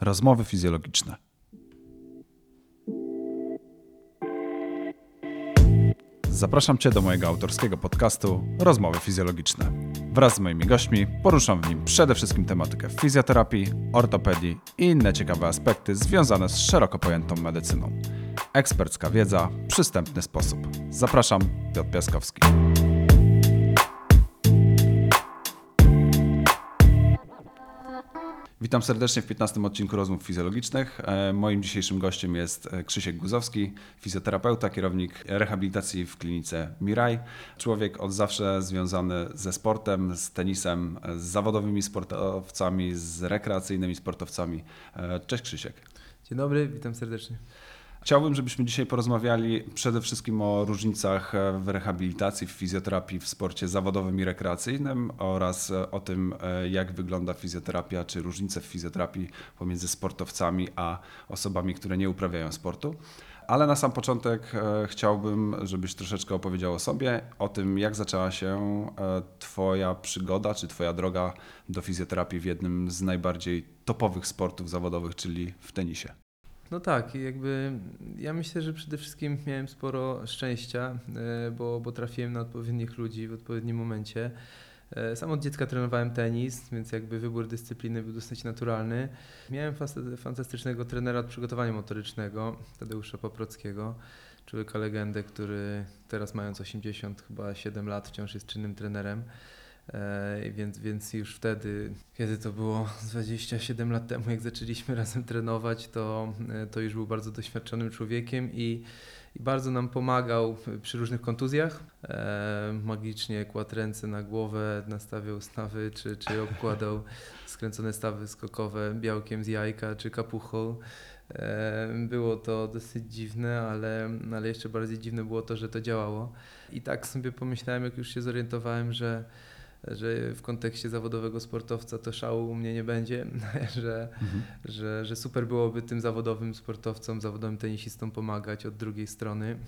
Rozmowy fizjologiczne. Zapraszam Cię do mojego autorskiego podcastu Rozmowy fizjologiczne. Wraz z moimi gośćmi poruszam w nim przede wszystkim tematykę fizjoterapii, ortopedii i inne ciekawe aspekty związane z szeroko pojętą medycyną. Ekspercka wiedza, przystępny sposób. Zapraszam, Piotr Piaskowski. Witam serdecznie w 15 odcinku Rozmów Fizjologicznych. E, moim dzisiejszym gościem jest e, Krzysiek Guzowski, fizjoterapeuta, kierownik rehabilitacji w klinice Miraj. Człowiek od zawsze związany ze sportem, z tenisem, z zawodowymi sportowcami, z rekreacyjnymi sportowcami. E, cześć Krzysiek. Dzień dobry, witam serdecznie. Chciałbym, żebyśmy dzisiaj porozmawiali przede wszystkim o różnicach w rehabilitacji, w fizjoterapii, w sporcie zawodowym i rekreacyjnym oraz o tym, jak wygląda fizjoterapia, czy różnice w fizjoterapii pomiędzy sportowcami a osobami, które nie uprawiają sportu. Ale na sam początek e, chciałbym, żebyś troszeczkę opowiedział o sobie, o tym, jak zaczęła się e, Twoja przygoda, czy Twoja droga do fizjoterapii w jednym z najbardziej topowych sportów zawodowych, czyli w tenisie. No tak, jakby ja myślę, że przede wszystkim miałem sporo szczęścia, e, bo, bo trafiłem na odpowiednich ludzi w odpowiednim momencie. E, sam od dziecka trenowałem tenis, więc jakby wybór dyscypliny był dosyć naturalny. Miałem fantastycznego trenera od przygotowania motorycznego, Tadeusza Paprockiego, człowieka legendę, który teraz mając 80 chyba 7 lat wciąż jest czynnym trenerem. E, więc, więc już wtedy, kiedy to było 27 lat temu, jak zaczęliśmy razem trenować, to, e, to już był bardzo doświadczonym człowiekiem i, i bardzo nam pomagał przy różnych kontuzjach. E, magicznie kładł ręce na głowę, nastawiał stawy, czy, czy obkładał skręcone stawy skokowe białkiem z jajka, czy kapuchą. Było to dosyć dziwne, ale, ale jeszcze bardziej dziwne było to, że to działało. I tak sobie pomyślałem, jak już się zorientowałem, że że w kontekście zawodowego sportowca to szału u mnie nie będzie, że, mhm. że, że super byłoby tym zawodowym sportowcom, zawodowym tenisistom pomagać od drugiej strony.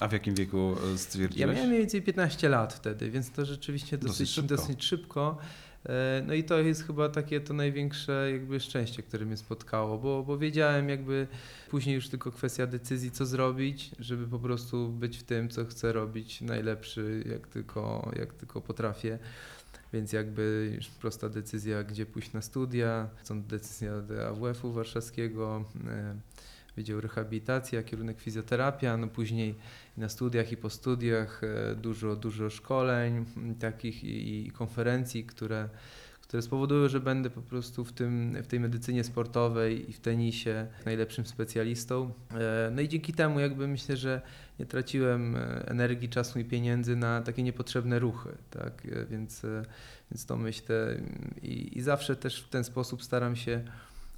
A w jakim wieku e, stwierdziłeś? Ja miałem mniej więcej 15 lat wtedy, więc to rzeczywiście dosyć, dosyć szybko. Dosyć szybko. E, no i to jest chyba takie to największe jakby szczęście, które mnie spotkało, bo, bo wiedziałem jakby później już tylko kwestia decyzji, co zrobić, żeby po prostu być w tym, co chcę robić najlepszy, jak tylko, jak tylko potrafię. Więc jakby już prosta decyzja, gdzie pójść na studia, stąd decyzja AWF-u warszawskiego, e, Wydział Rehabilitacja, kierunek fizjoterapia, no później na studiach i po studiach e, dużo, dużo szkoleń takich i, i konferencji, które, które spowodują, że będę po prostu w, tym, w tej medycynie sportowej i w tenisie najlepszym specjalistą. E, no i dzięki temu jakby myślę, że nie traciłem e, energii, czasu i pieniędzy na takie niepotrzebne ruchy, tak? E, więc, e, więc to myślę i, i zawsze też w ten sposób staram się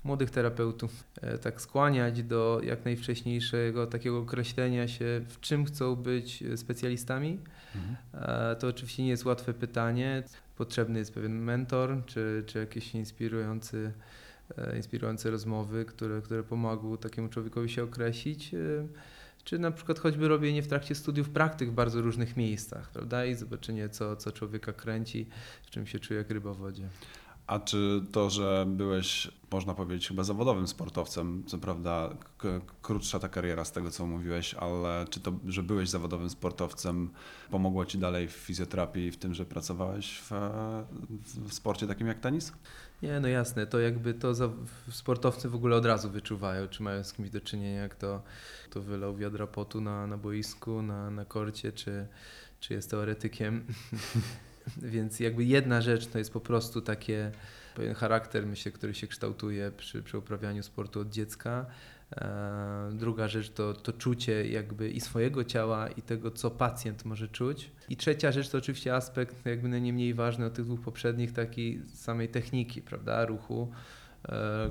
młodych terapeutów tak skłaniać do jak najwcześniejszego takiego określenia się, w czym chcą być specjalistami. Mhm. To oczywiście nie jest łatwe pytanie. Potrzebny jest pewien mentor, czy, czy jakieś inspirujący, inspirujące rozmowy, które, które pomogą takiemu człowiekowi się określić czy na przykład choćby robienie w trakcie studiów praktyk w bardzo różnych miejscach, prawda? I zobaczenie, co, co człowieka kręci, w czym się czuje jak ryba w wodzie. A czy to, że byłeś, można powiedzieć, chyba zawodowym sportowcem, co prawda krótsza ta kariera z tego, co mówiłeś, ale czy to, że byłeś zawodowym sportowcem, pomogło ci dalej w fizjoterapii w tym, że pracowałeś w, w sporcie takim jak tenis? Nie, no jasne, to jakby to za, sportowcy w ogóle od razu wyczuwają, czy mają z kimś do czynienia, jak to, to wylał wiadra potu na, na boisku, na, na korcie, czy, czy jest teoretykiem. Więc jakby jedna rzecz to jest po prostu takie pewien charakter, myślę, który się kształtuje przy, przy uprawianiu sportu od dziecka. E, druga rzecz to, to czucie jakby i swojego ciała i tego, co pacjent może czuć. I trzecia rzecz to oczywiście aspekt jakby nie mniej ważny od tych dwóch poprzednich, takiej samej techniki, prawda, ruchu,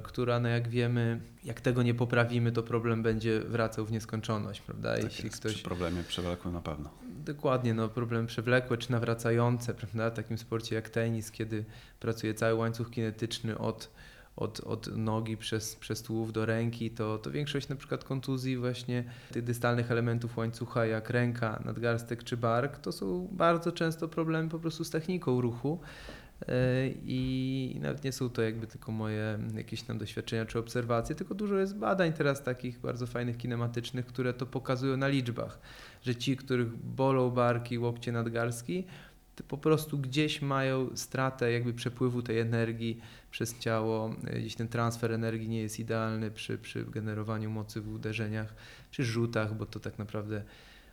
która no jak wiemy, jak tego nie poprawimy, to problem będzie wracał w nieskończoność, prawda? Tak Jeśli jest, ktoś... przy problemie przewlekłym na pewno. Dokładnie, no problem przewlekłe czy nawracające, prawda? W takim sporcie jak tenis, kiedy pracuje cały łańcuch kinetyczny od od, od nogi przez, przez tułów do ręki, to, to większość na przykład kontuzji właśnie tych dystalnych elementów łańcucha jak ręka, nadgarstek czy bark, to są bardzo często problemy po prostu z techniką ruchu. I nawet nie są to jakby tylko moje jakieś tam doświadczenia czy obserwacje, tylko dużo jest badań teraz takich bardzo fajnych kinematycznych, które to pokazują na liczbach, że ci, których bolą barki, łokcie, nadgarstki, po prostu gdzieś mają stratę jakby przepływu tej energii przez ciało, gdzieś ten transfer energii nie jest idealny przy, przy generowaniu mocy w uderzeniach, przy rzutach, bo to tak naprawdę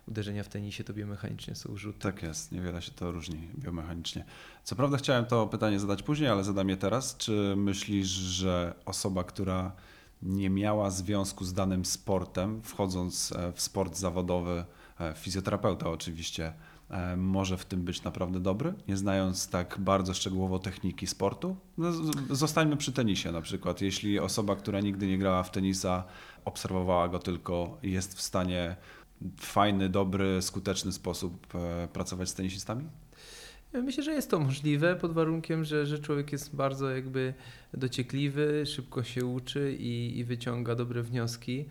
uderzenia w tenisie to biomechanicznie są rzuty. Tak jest, niewiele się to różni biomechanicznie. Co prawda chciałem to pytanie zadać później, ale zadam je teraz. Czy myślisz, że osoba, która nie miała związku z danym sportem, wchodząc e, w sport zawodowy, e, fizjoterapeuta oczywiście, e, może w tym być naprawdę dobry, nie znając tak bardzo szczegółowo techniki sportu? No, zostańmy przy tenisie na przykład. Jeśli osoba, która nigdy nie grała w tenisa, obserwowała go tylko jest w stanie fajny, dobry, skuteczny sposób e, pracować z tenisistami? Myślę, że jest to możliwe pod warunkiem, że, że człowiek jest bardzo jakby dociekliwy, szybko się uczy i, i wyciąga dobre wnioski.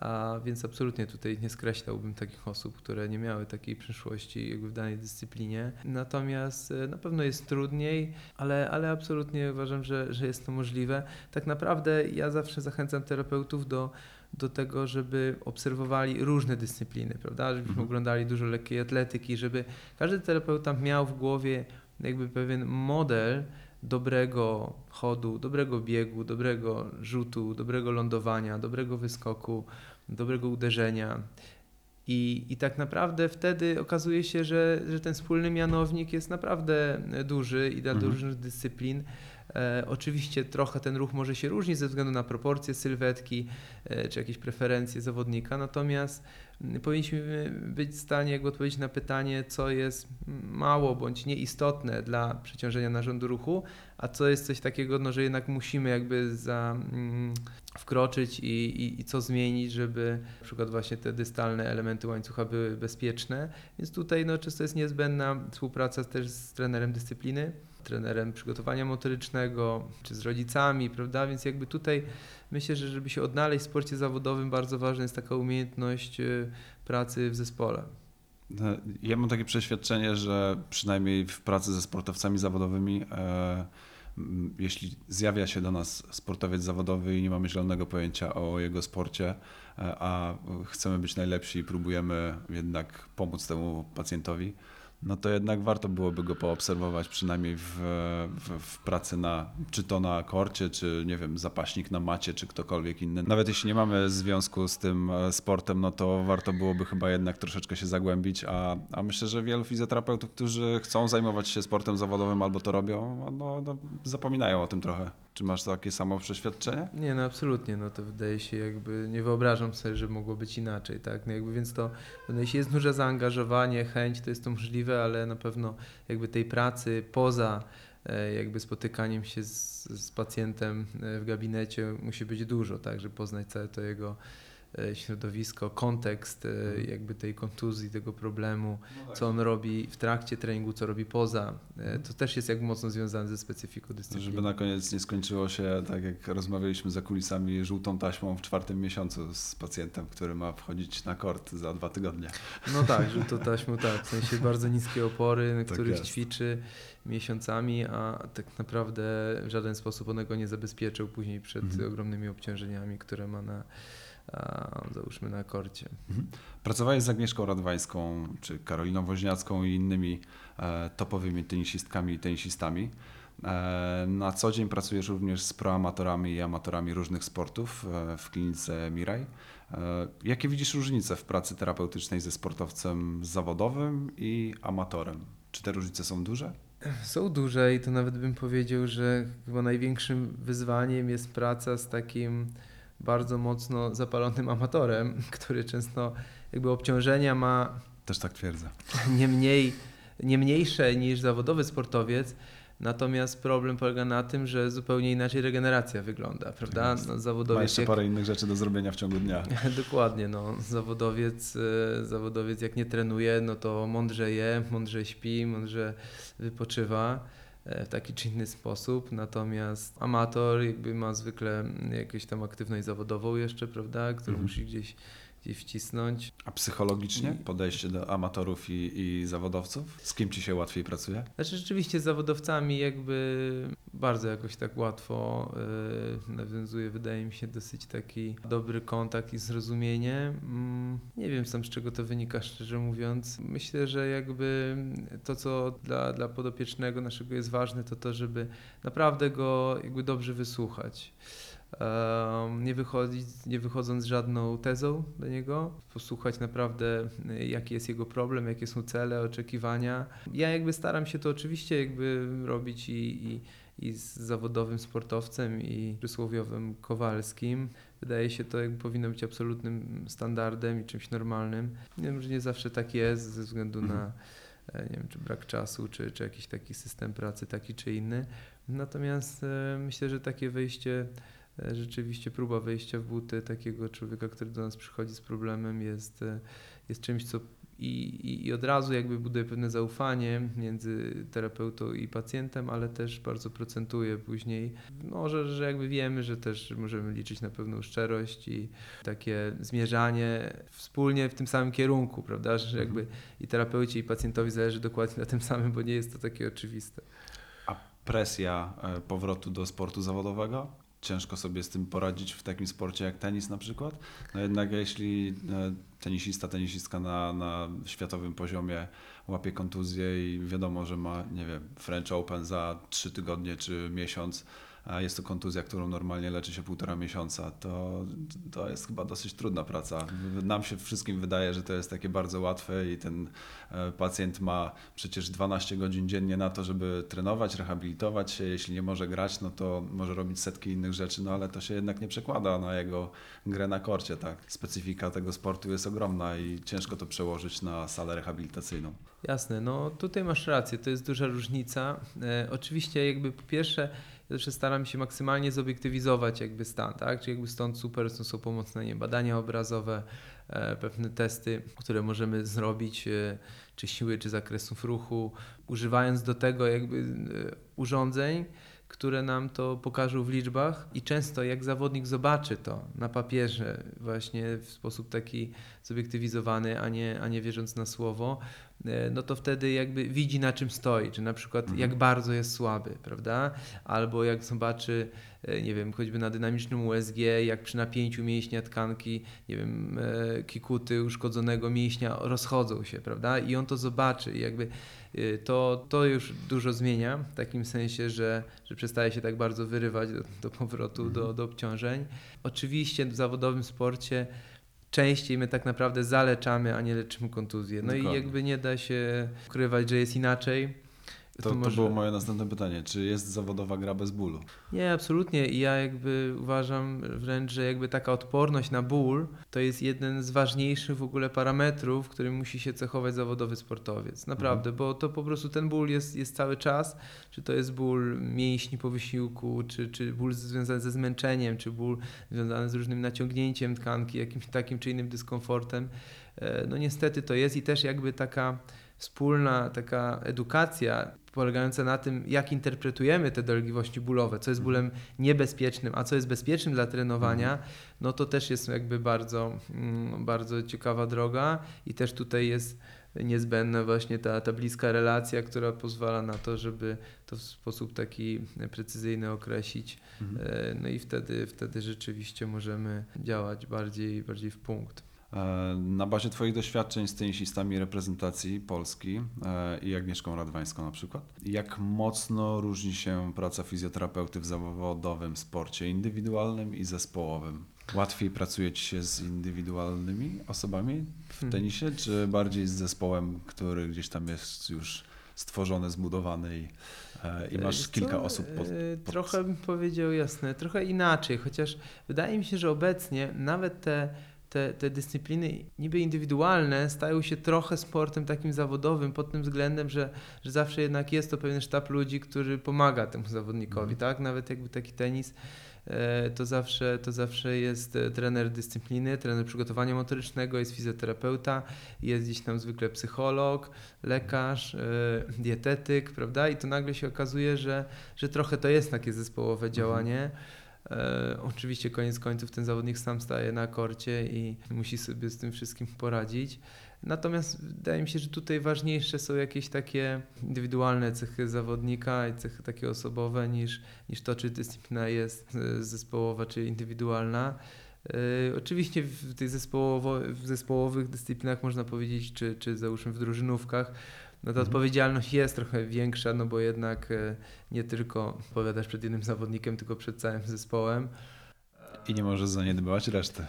A więc absolutnie tutaj nie skreślałbym takich osób, które nie miały takiej przyszłości jakby w danej dyscyplinie. Natomiast e, na pewno jest trudniej, ale, ale absolutnie uważam, że, że jest to możliwe. Tak naprawdę ja zawsze zachęcam terapeutów do do tego, żeby obserwowali różne dyscypliny, prawda? Żebyśmy mhm. oglądali dużo lekkiej atletyki, żeby każdy terapeuta miał w głowie jakby pewien model dobrego chodu, dobrego biegu, dobrego rzutu, dobrego lądowania, dobrego wyskoku, dobrego uderzenia. I, I tak naprawdę wtedy okazuje się, że, że ten wspólny mianownik jest naprawdę duży i dla mhm. różnych dyscyplin. E, oczywiście trochę ten ruch może się różnić ze względu na proporcje sylwetki e, czy jakieś preferencje zawodnika, natomiast powinniśmy być w stanie jakby odpowiedzieć na pytanie, co jest mało bądź nieistotne dla przeciążenia narządu ruchu, a co jest coś takiego, no, że jednak musimy jakby za, mm, wkroczyć i, i, i, co zmienić, żeby na przykład właśnie te dystalne elementy łańcucha były bezpieczne. Więc tutaj no, często jest niezbędna współpraca też z trenerem dyscypliny trenerem przygotowania motorycznego, czy z rodzicami, prawda? Więc jakby tutaj myślę, że żeby się odnaleźć w sporcie zawodowym, bardzo ważna jest taka umiejętność y, pracy w zespole. No, ja mam takie przeświadczenie, że przynajmniej w pracy ze sportowcami zawodowymi, e, jeśli zjawia się do nas sportowiec zawodowy i nie mamy zielonego pojęcia o jego sporcie, e, a chcemy być najlepsi i próbujemy jednak pomóc temu pacjentowi, no to jednak warto byłoby go poobserwować przynajmniej w, w, w, pracy na, czy to na korcie, czy nie wiem, zapaśnik na macie, czy ktokolwiek inny. Nawet jeśli nie mamy związku z tym e, sportem, no to warto byłoby chyba jednak troszeczkę się zagłębić, a, a myślę, że wielu fizjoterapeutów, którzy chcą zajmować się sportem zawodowym albo to robią, no, no zapominają o tym trochę. Czy masz takie samo przeświadczenie? Nie, no absolutnie, no to wydaje się jakby, nie wyobrażam sobie, że mogło być inaczej, tak, no jakby więc to, no jeśli jest duże zaangażowanie, chęć, to jest to możliwe, ale na pewno jakby tej pracy poza e, jakby spotykaniem się z, z pacjentem e, w gabinecie musi być dużo, tak, żeby poznać całe to jego środowisko, kontekst e, mhm. jakby tej kontuzji, tego problemu, no co on robi w trakcie treningu, co robi poza. E, mhm. To też jest jak mocno związane ze specyfiką dyscypliny. Żeby na koniec nie skończyło się tak, jak rozmawialiśmy za kulisami, żółtą taśmą w czwartym miesiącu z pacjentem, który ma wchodzić na kort za dwa tygodnie. No tak, żółtą taśmą, tak. W sensie bardzo niskie opory, na tak których jest. ćwiczy miesiącami, a tak naprawdę w żaden sposób one go nie zabezpieczył później przed mhm. ogromnymi obciążeniami, które ma na załóżmy na korcie. Mhm. Pracowałeś z Agnieszką Radwańską, czy Karoliną Woźniacką i innymi e, topowymi tenisistkami i tenisistami. E, na co dzień pracujesz również z proamatorami i amatorami różnych sportów e, w klinice Miraj. Jakie widzisz różnice w pracy terapeutycznej ze sportowcem zawodowym i amatorem? Czy te różnice są duże? Są duże i to nawet bym powiedział, że chyba największym wyzwaniem jest praca z takim bardzo mocno zapalonym amatorem, który często jakby obciążenia ma. Też tak twierdzę. Nie, mniej, nie mniejsze niż zawodowy sportowiec. Natomiast problem polega na tym, że zupełnie inaczej regeneracja wygląda, prawda? No, zawodowiec Ma jeszcze jak... parę innych rzeczy do zrobienia w ciągu dnia. Dokładnie, no. Zawodowiec, e, zawodowiec jak nie trenuje, no to mądrze je, mądrze śpi, mądrze wypoczywa. E, w taki czy inny sposób, natomiast amator jakby ma zwykle jakąś tam aktywność zawodową jeszcze, prawda, którą mhm. musi gdzieś gdzieś wcisnąć. A psychologicznie podejście do amatorów i, i zawodowców? Z kim ci się łatwiej pracuje? Znaczy rzeczywiście z zawodowcami jakby bardzo jakoś tak łatwo yy, nawiązuje, wydaje mi się, dosyć taki dobry kontakt i zrozumienie. Mm, nie wiem sam z czego to wynika, szczerze mówiąc. Myślę, że jakby to, co dla, dla podopiecznego naszego jest ważne, to to, żeby naprawdę go jakby dobrze wysłuchać nie, wychodzić, nie wychodząc z żadną tezą do niego, posłuchać naprawdę, y, jaki jest jego problem, jakie są cele, oczekiwania. Ja jakby staram się to oczywiście jakby robić i, i, i z zawodowym sportowcem i przysłowiowym Kowalskim. Wydaje się to jakby powinno być absolutnym standardem i czymś normalnym. Nie wiem, że nie zawsze tak jest ze względu na Mhm. e, nie wiem, czy brak czasu, czy, czy jakiś taki system pracy taki czy inny. Natomiast e, myślę, że takie wejście E, rzeczywiście próba wejścia w buty takiego człowieka, który do nas przychodzi z problemem jest, e, jest czymś, co i, i, od razu jakby buduje pewne zaufanie między terapeutą i pacjentem, ale też bardzo procentuje później. No, że, że jakby wiemy, że też możemy liczyć na pewną szczerość i takie zmierzanie wspólnie w tym samym kierunku, prawda? Że Mhm. jakby i terapeucie i pacjentowi zależy dokładnie na tym samym, bo nie jest to takie oczywiste. A presja e, powrotu do sportu zawodowego? Ciężko sobie z tym poradzić w takim sporcie jak tenis na przykład. No jednak jeśli e, tenisista, tenisistka na, na światowym poziomie łapie kontuzję i wiadomo, że ma, nie wiem, French Open za trzy tygodnie czy miesiąc, a jest to kontuzja, którą normalnie leczy się półtora miesiąca, to, to jest chyba dosyć trudna praca. Nam się wszystkim wydaje, że to jest takie bardzo łatwe i ten e, pacjent ma przecież 12 godzin dziennie na to, żeby trenować, rehabilitować się. Jeśli nie może grać, no to może robić setki innych rzeczy, no ale to się jednak nie przekłada na jego grę na korcie. Tak? Specyfika tego sportu jest ogromna i ciężko to przełożyć na salę rehabilitacyjną. Jasne, no tutaj masz rację, to jest duża różnica. E, oczywiście jakby po pierwsze zawsze staram się maksymalnie zobiektywizować jakby stan, tak? Czyli jakby stąd super są, są pomocne badania obrazowe, e, pewne testy, które możemy zrobić, e, czy siły, czy zakresów ruchu, używając do tego jakby e, urządzeń, które nam to pokażą w liczbach i często jak zawodnik zobaczy to na papierze właśnie w sposób taki zobiektywizowany, a nie, a nie wierząc na słowo, no to wtedy jakby widzi na czym stoi, czy na przykład mhm. jak bardzo jest słaby, prawda? Albo jak zobaczy, e, nie wiem, choćby na dynamicznym USG, jak przy napięciu mięśnia tkanki, nie wiem, e, kikuty uszkodzonego mięśnia rozchodzą się, prawda? I on to zobaczy i jakby to, to już dużo zmienia w takim sensie, że, że przestaje się tak bardzo wyrywać do, do powrotu, mhm. do, do obciążeń. Oczywiście w zawodowym sporcie częściej my tak naprawdę zaleczamy, a nie leczymy kontuzję. No Dokładnie. i jakby nie da się ukrywać, że jest inaczej. To, to, może... było moje następne pytanie. Czy jest zawodowa gra bez bólu? Nie, absolutnie. I ja jakby uważam wręcz, że jakby taka odporność na ból to jest jeden z ważniejszych w ogóle parametrów, którym musi się cechować zawodowy sportowiec. Naprawdę, mhm. bo to po prostu ten ból jest, jest cały czas. Czy to jest ból mięśni po wysiłku, czy, czy ból związany ze zmęczeniem, czy ból związany z różnym naciągnięciem tkanki, jakimś takim czy innym dyskomfortem. E, no niestety to jest i też jakby taka wspólna taka edukacja polegająca na tym, jak interpretujemy te dolegliwości bólowe, co jest bólem niebezpiecznym, a co jest bezpiecznym dla trenowania, mhm. no to też jest jakby bardzo, mm, bardzo ciekawa droga i też tutaj jest niezbędna właśnie ta, ta bliska relacja, która pozwala na to, żeby to w sposób taki precyzyjny określić. Mhm. E, no i wtedy, wtedy rzeczywiście możemy działać bardziej, bardziej w punkt. E, na bazie Twoich doświadczeń z tenisistami reprezentacji Polski e, i Agnieszką Radwańską na przykład, jak mocno różni się praca fizjoterapeuty w zawodowym sporcie indywidualnym i zespołowym? Łatwiej pracuje Ci się z indywidualnymi osobami w hmm. tenisie, czy bardziej z zespołem, który gdzieś tam jest już stworzony, zbudowany i, e, i masz kilka osób pod, pod... Trochę bym powiedział jasne, trochę inaczej, chociaż wydaje mi się, że obecnie nawet te te, te dyscypliny niby indywidualne stają się trochę sportem takim zawodowym pod tym względem, że, że zawsze jednak jest to pewien sztab ludzi, który pomaga temu zawodnikowi, mm. tak? Nawet jakby taki tenis e, to zawsze, to zawsze jest e, trener dyscypliny, trener przygotowania motorycznego, jest fizjoterapeuta, jest gdzieś tam zwykle psycholog, lekarz, e, dietetyk, prawda? I to nagle się okazuje, że, że trochę to jest takie zespołowe mhm. E, oczywiście koniec końców ten zawodnik sam staje na korcie i musi sobie z tym wszystkim poradzić. Natomiast wydaje mi się, że tutaj ważniejsze są jakieś takie indywidualne cechy zawodnika i cechy takie osobowe niż, niż to, czy dyscyplina jest e, zespołowa czy indywidualna. Yy, oczywiście w tych zespołowo, w zespołowych dyscyplinach można powiedzieć, czy, czy załóżmy w drużynówkach, no ta Mhm. odpowiedzialność jest trochę większa, no bo jednak e, nie tylko odpowiadasz przed jednym zawodnikiem, tylko przed całym zespołem. I nie możesz zaniedbywać reszty.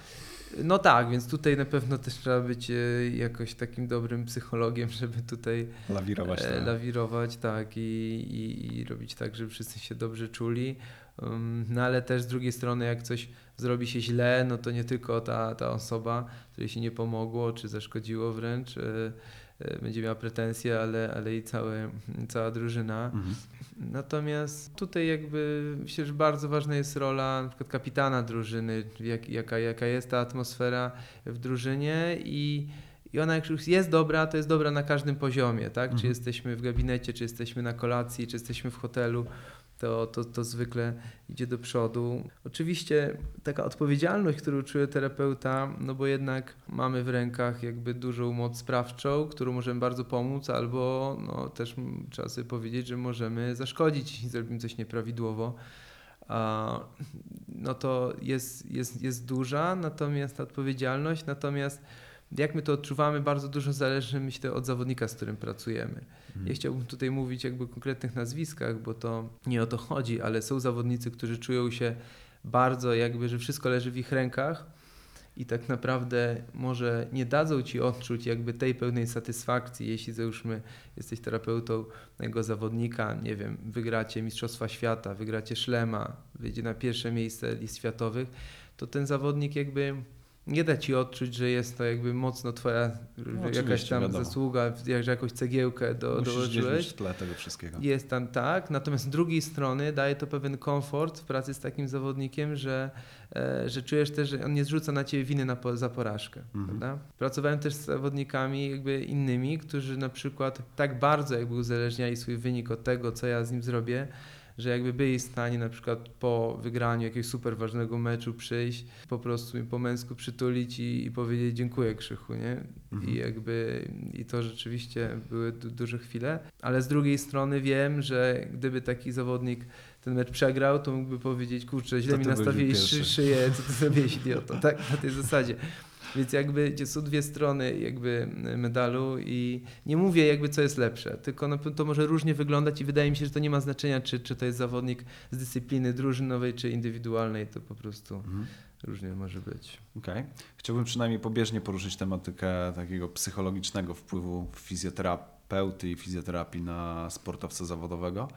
No tak, więc tutaj na pewno też trzeba być e, jakoś takim dobrym psychologiem, żeby tutaj Lawirować. e, to. lawirować, tak, i, i, i robić tak, żeby wszyscy się dobrze czuli. Um, No ale też z drugiej strony, jak coś zrobi się źle, no to nie tylko ta, ta osoba, której się nie pomogło, czy zaszkodziło wręcz, będzie miała pretensje, ale, ale i całe, cała drużyna. Mhm. Natomiast tutaj jakby myślę, że bardzo ważna jest rola na kapitana drużyny, jak, jaka, jaka jest ta atmosfera w drużynie i, i ona jak już jest dobra, to jest dobra na każdym poziomie, tak? Czy Mhm. jesteśmy w gabinecie, czy jesteśmy na kolacji, czy jesteśmy w hotelu, to, to, to zwykle idzie do przodu. Oczywiście taka odpowiedzialność, którą czuje terapeuta, no bo jednak mamy w rękach jakby dużą moc sprawczą, którą możemy bardzo pomóc, albo no, też trzeba sobie powiedzieć, że możemy zaszkodzić, jeśli zrobimy coś nieprawidłowo. No to jest, jest, jest duża, natomiast odpowiedzialność, natomiast jak my to odczuwamy, bardzo dużo zależy, myślę, od zawodnika, z którym pracujemy. Mhm. Nie chciałbym tutaj mówić jakby o konkretnych nazwiskach, bo to nie o to chodzi, ale są zawodnicy, którzy czują się bardzo jakby, że wszystko leży w ich rękach i tak naprawdę może nie dadzą ci odczuć jakby tej pełnej satysfakcji, jeśli załóżmy jesteś terapeutą tego zawodnika, nie wiem, wygracie Mistrzostwa Świata, wygracie szlema, wyjdzie na pierwsze miejsce list światowych, to ten zawodnik jakby nie da ci odczuć, że jest to jakby mocno twoja No, jakaś tam wiadomo. zasługa, że jakąś cegiełkę do, Musisz dołożyłeś. w tle tego wszystkiego. Jest tam tak, natomiast z drugiej strony daje to pewien komfort w pracy z takim zawodnikiem, że, e, że czujesz też, że on nie zrzuca na ciebie winy na, za porażkę. Mhm. Pracowałem też z zawodnikami jakby innymi, którzy na przykład tak bardzo jakby uzależniali swój wynik od tego, co ja z nim zrobię, że jakby byli w stanie na przykład po wygraniu jakiegoś super ważnego meczu przyjść, po prostu mi po męsku przytulić i, i powiedzieć dziękuję Krzychu, nie? Mhm. I jakby i to rzeczywiście były du- duże chwile, ale z drugiej strony wiem, że gdyby taki zawodnik ten mecz przegrał, to mógłby powiedzieć, kurczę, źle To mi pierwszy. szy, szyję, co ty zrobiłeś idioto, tak? Na tej zasadzie. Więc jakby są dwie strony jakby medalu i nie mówię jakby co jest lepsze, tylko to może różnie wyglądać i wydaje mi się, że to nie ma znaczenia, czy, czy to jest zawodnik z dyscypliny drużynowej, czy indywidualnej, to po prostu Mhm. różnie może być. Okej. Chciałbym przynajmniej pobieżnie poruszyć tematykę takiego psychologicznego wpływu fizjoterapeuty i fizjoterapii na sportowca zawodowego.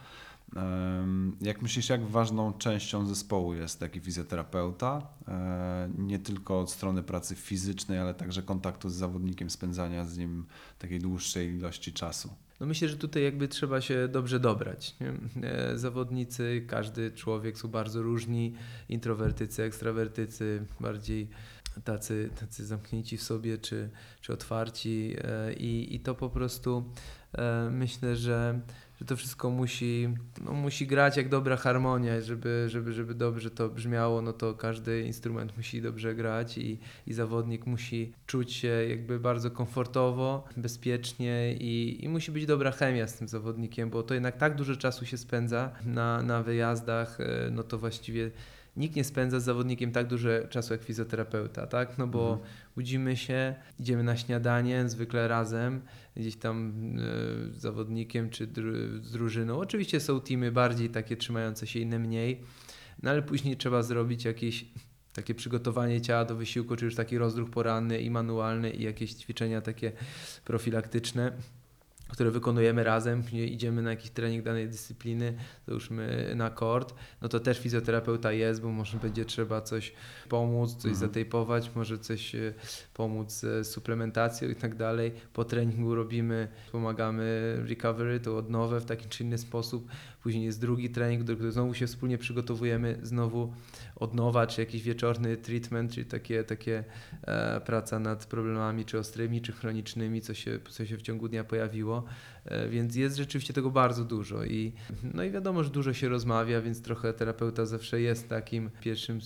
Jak myślisz, jak ważną częścią zespołu jest taki fizjoterapeuta? E, Nie tylko od strony pracy fizycznej, ale także kontaktu z zawodnikiem, spędzania z nim takiej dłuższej ilości czasu. No myślę, że tutaj jakby trzeba się dobrze dobrać. Nie? E, Zawodnicy, każdy człowiek są bardzo różni, introwertycy, ekstrawertycy, bardziej tacy, tacy zamknięci w sobie czy, czy otwarci e, i, i to po prostu myślę, że, że to wszystko musi, no, musi grać jak dobra harmonia, żeby, żeby, żeby dobrze to brzmiało, no to każdy instrument musi dobrze grać i, i zawodnik musi czuć się jakby bardzo komfortowo, bezpiecznie i, i musi być dobra chemia z tym zawodnikiem, bo to jednak tak dużo czasu się spędza na, na wyjazdach, e, no to właściwie nikt nie spędza z zawodnikiem tak dużo czasu jak fizjoterapeuta, tak? No bo Mhm. budzimy się, idziemy na śniadanie, zwykle razem, gdzieś tam e, zawodnikiem czy dru- z drużyną. Oczywiście są teamy bardziej takie trzymające się, inne mniej, no ale później trzeba zrobić jakieś takie przygotowanie ciała do wysiłku, czy już taki rozruch poranny i manualny i jakieś ćwiczenia takie profilaktyczne które wykonujemy razem, później idziemy na jakiś trening danej dyscypliny, załóżmy na kort, no to też fizjoterapeuta jest, bo może będzie trzeba coś pomóc, coś Mhm. zatejpować, może coś e, pomóc z suplementacją i tak dalej. Po treningu robimy, pomagamy recovery, to odnowę w taki czy inny sposób. później jest drugi trening, do którego znowu się wspólnie przygotowujemy, znowu od nowa, czy jakiś wieczorny treatment, czyli takie, takie e, praca nad problemami, czy ostrymi, czy chronicznymi, co się, co się w ciągu dnia pojawiło, więc jest rzeczywiście tego bardzo dużo i no i wiadomo, że dużo się rozmawia, więc trochę terapeuta zawsze jest takim pierwszym,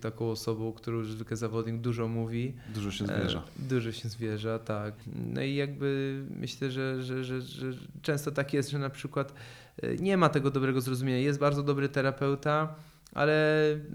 taką osobą, którą zwykle zawodnik dużo mówi. Dużo się zwierza. E, dużo się zwierza, tak. No i jakby myślę, że, że, że, że często tak jest, że na przykład e, nie ma tego dobrego zrozumienia. Jest bardzo dobry terapeuta, ale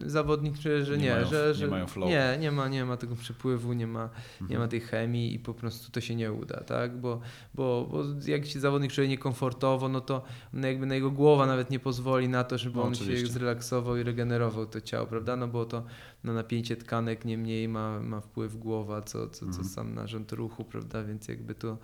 zawodnik czuje, że nie, nie mają, że, że nie mają flow. Nie, nie ma, nie ma tego przepływu, nie ma, Mhm. nie ma tej chemii i po prostu to się nie uda, tak? Bo, bo, bo jak się zawodnik czuje niekomfortowo, no to no jakby na jego głowa nawet nie pozwoli na to, żeby No, on oczywiście. się zrelaksował i regenerował to ciało, prawda? No bo to na napięcie tkanek niemniej ma, ma wpływ głowa, co, co, co Mhm. sam narząd ruchu, prawda? Więc jakby to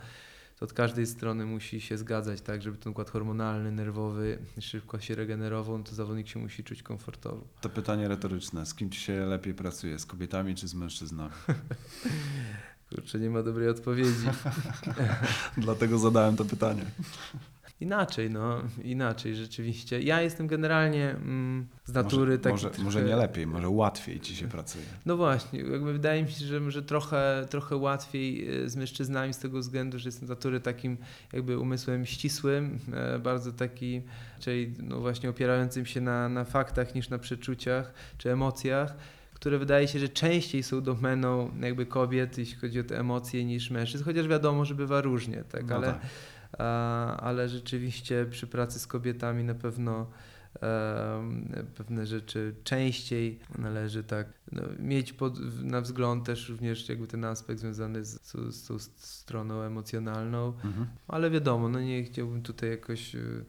to od każdej strony musi się zgadzać, tak, żeby ten układ hormonalny, nerwowy szybko się regenerował, no to zawodnik się musi czuć komfortowo. To pytanie retoryczne. Z kim ci się lepiej pracuje? Z kobietami czy z mężczyznami? Kurczę, nie ma dobrej odpowiedzi. Dlatego zadałem to pytanie. Inaczej, no, inaczej rzeczywiście. Ja jestem generalnie mm, z natury może, taki może, trochę... może nie lepiej, może łatwiej ci się pracuje. No właśnie, jakby wydaje mi się, że, że trochę, trochę łatwiej e, z mężczyznami z tego względu, że jestem z natury takim jakby umysłem ścisłym, e, bardzo taki, czyli no właśnie opierającym się na, na faktach niż na przeczuciach czy emocjach które wydaje się, że częściej są domeną jakby kobiet, jeśli chodzi o te emocje, niż mężczyzn, chociaż wiadomo, że bywa różnie, tak, No ale, tak. Ale rzeczywiście przy pracy z kobietami na pewno pewne rzeczy częściej należy tak no, mieć pod, na wzgląd też również jakby ten aspekt związany z, z, z tą stroną emocjonalną, Mhm. ale wiadomo, no nie chciałbym tutaj jakoś y,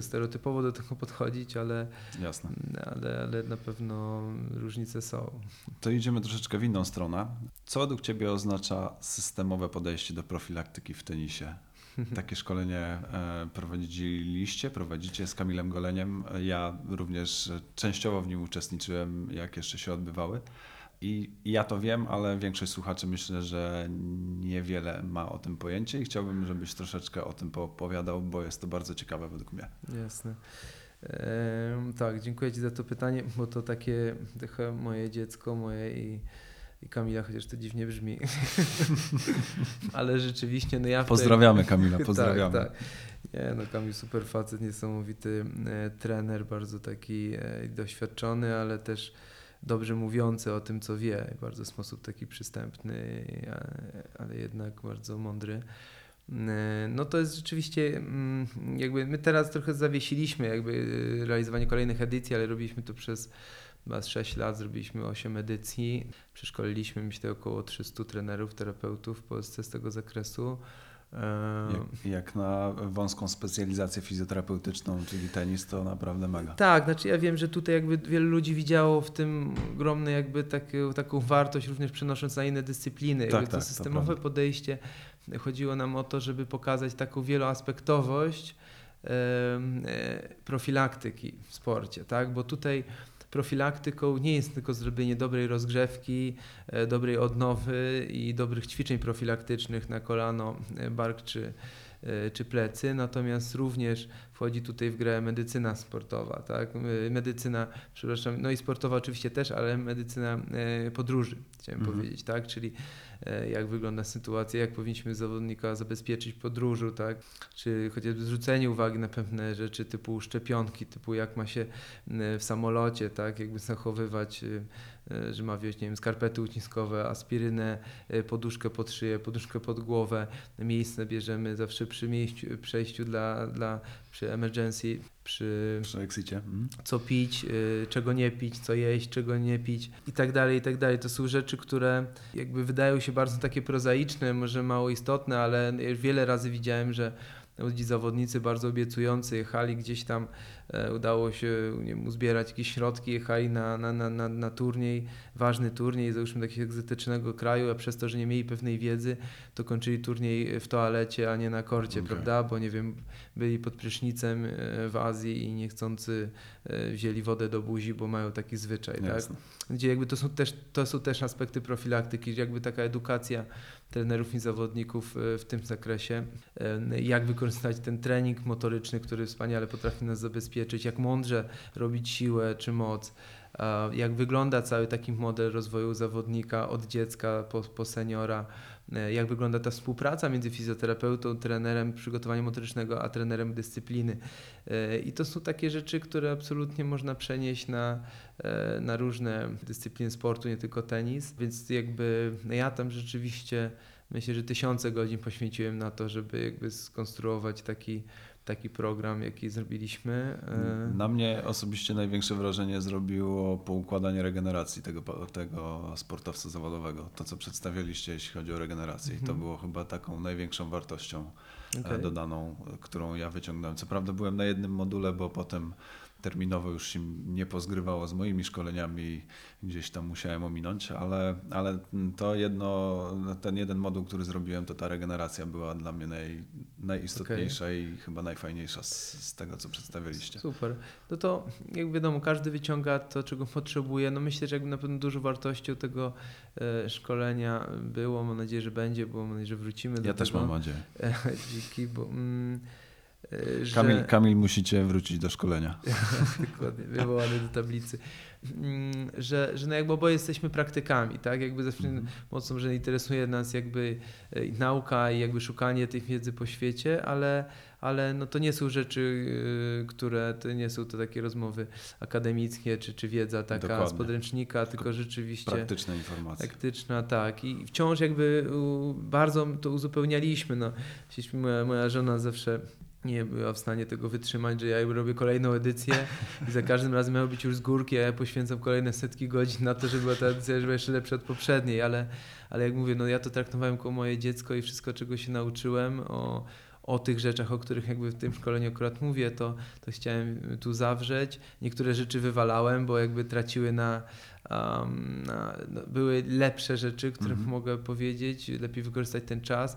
stereotypowo do tego podchodzić, ale, Jasne. ale, ale na pewno różnice są. To idziemy troszeczkę w inną stronę. Co według Ciebie oznacza systemowe podejście do profilaktyki w tenisie? Takie szkolenie e, prowadziliście, prowadzicie z Kamilem Goleniem. Ja również częściowo w nim uczestniczyłem, jak jeszcze się odbywały. I ja to wiem, ale większość słuchaczy myślę, że niewiele ma o tym pojęcie i chciałbym, żebyś troszeczkę o tym poopowiadał, bo jest to bardzo ciekawe według mnie. Jasne. Tak, dziękuję Ci za to pytanie, bo to takie trochę moje dziecko, moje i, i Kamila, chociaż to dziwnie brzmi. Ale rzeczywiście, no ja w tej- Pozdrawiamy Kamila, pozdrawiamy. Tak, tak. Nie, no Kamil super facet, niesamowity e, trener, bardzo taki e, doświadczony, ale też dobrze mówiący o tym, co wie. Bardzo w sposób taki przystępny, a- ale jednak bardzo mądry. E, No to jest rzeczywiście, mm, jakby my teraz trochę zawiesiliśmy jakby e, realizowanie kolejnych edycji, ale robiliśmy to przez chyba z 6 lat, zrobiliśmy 8 edycji. Przeszkoliliśmy myślę około 300 trenerów, terapeutów w Polsce z tego zakresu. Jak, jak na wąską specjalizację fizjoterapeutyczną, czyli tenis, to naprawdę mega. Tak, znaczy ja wiem, że tutaj jakby wielu ludzi widziało w tym ogromny jakby taką, taką wartość, również przenosząc na inne dyscypliny. Tak, jakby tak, to to systemowe prawda. podejście chodziło nam o to, żeby pokazać taką wieloaspektowość e, profilaktyki w sporcie, tak? Bo tutaj profilaktyką nie jest tylko zrobienie dobrej rozgrzewki, e, dobrej odnowy i dobrych ćwiczeń profilaktycznych na kolano, e, bark czy, e, czy plecy, natomiast również wchodzi tutaj w grę medycyna sportowa, tak? E, Medycyna, przepraszam, no i sportowa oczywiście też, ale medycyna e, podróży, chciałem Mhm. powiedzieć, tak? Czyli e, jak wygląda sytuacja, jak powinniśmy zawodnika zabezpieczyć w podróżu, tak? Czy chociażby zwrócenie uwagi na pewne rzeczy typu szczepionki, typu jak ma się w samolocie, tak? Jakby zachowywać, że ma wziąć, nie wiem, skarpety uciskowe, aspirynę, poduszkę pod szyję, poduszkę pod głowę. Miejsce bierzemy zawsze przy miejscu, przejściu dla, dla przy emergency, przy Przy exicie. Mhm. co pić, y, czego nie pić, co jeść, czego nie pić i tak dalej, i tak dalej. To są rzeczy, które jakby wydają się bardzo takie prozaiczne, może mało istotne, ale wiele razy widziałem, że ci zawodnicy bardzo obiecujący jechali gdzieś tam e, udało się nie wiem, uzbierać jakieś środki, jechali na, na, na, na, na turniej, ważny turniej, załóżmy takiego egzotycznego kraju, a przez to, że nie mieli pewnej wiedzy, to kończyli turniej w toalecie, a nie na korcie, Okej. prawda? Bo nie wiem, byli pod prysznicem e, w Azji i niechcący e, wzięli wodę do buzi, bo mają taki zwyczaj, tak? Jasne. gdzie jakby to są też, to są też aspekty profilaktyki, gdzie jakby taka edukacja trenerów i zawodników e, w tym zakresie, e, jak wykorzystać ten trening motoryczny, który wspaniale potrafi nas zabezpieczyć, jak mądrze robić siłę czy moc, jak wygląda cały taki model rozwoju zawodnika od dziecka po, po seniora, jak wygląda ta współpraca między fizjoterapeutą, trenerem przygotowania motorycznego, a trenerem dyscypliny. E, I to są takie rzeczy, które absolutnie można przenieść na, e, na różne dyscypliny sportu, nie tylko tenis, więc jakby no ja tam rzeczywiście myślę, że tysiące godzin poświęciłem na to, żeby jakby skonstruować taki, taki program, jaki zrobiliśmy. E, Na mnie osobiście największe wrażenie zrobiło poukładanie regeneracji tego, tego sportowca zawodowego. To, co przedstawiliście, jeśli chodzi o regenerację. I to Mhm. było chyba taką największą wartością e, okej. dodaną, którą ja wyciągnąłem. Co prawda byłem na jednym module, bo potem terminowo już się nie pozgrywało z moimi szkoleniami i gdzieś tam musiałem ominąć, ale, ale to jedno, ten jeden moduł, który zrobiłem, to ta regeneracja była dla mnie naj, najistotniejsza i chyba najfajniejsza z, z tego, co przedstawiliście. Super. No to jak wiadomo, każdy wyciąga to, czego potrzebuje. No myślę, że jakby na pewno dużą wartością tego e, szkolenia było, mam nadzieję, że będzie, bo mam nadzieję, że wrócimy do Ja też tego. mam nadzieję. E, Dziki, bo... Mm, że... Kamil, Kamil, musicie wrócić do szkolenia. Dokładnie, wywołany do tablicy. Mm, Że, że no jakby oboje jesteśmy praktykami, tak? Jakby zawsze Mhm. mocno, że interesuje nas jakby e, i nauka i jakby szukanie tej wiedzy po świecie, ale, ale no to nie są rzeczy, e, które, to nie są to takie rozmowy akademickie, czy, czy wiedza taka Dokładnie. z podręcznika, tylko rzeczywiście Praktyczne informacje. praktyczna, tak. I wciąż jakby bardzo to uzupełnialiśmy. No. Moja, moja żona zawsze nie była w stanie tego wytrzymać, że ja robię kolejną edycję i za każdym razem miało być już z górki, a ja poświęcam kolejne setki godzin na to, żeby była ta edycja żeby jeszcze lepsza od poprzedniej, ale, ale jak mówię, no ja to traktowałem jako moje dziecko i wszystko, czego się nauczyłem o, o tych rzeczach, o których jakby w tym szkoleniu akurat mówię, to, to chciałem tu zawrzeć. Niektóre rzeczy wywalałem, bo jakby traciły na, um, na no, były lepsze rzeczy, które Mhm. mogę powiedzieć, lepiej wykorzystać ten czas.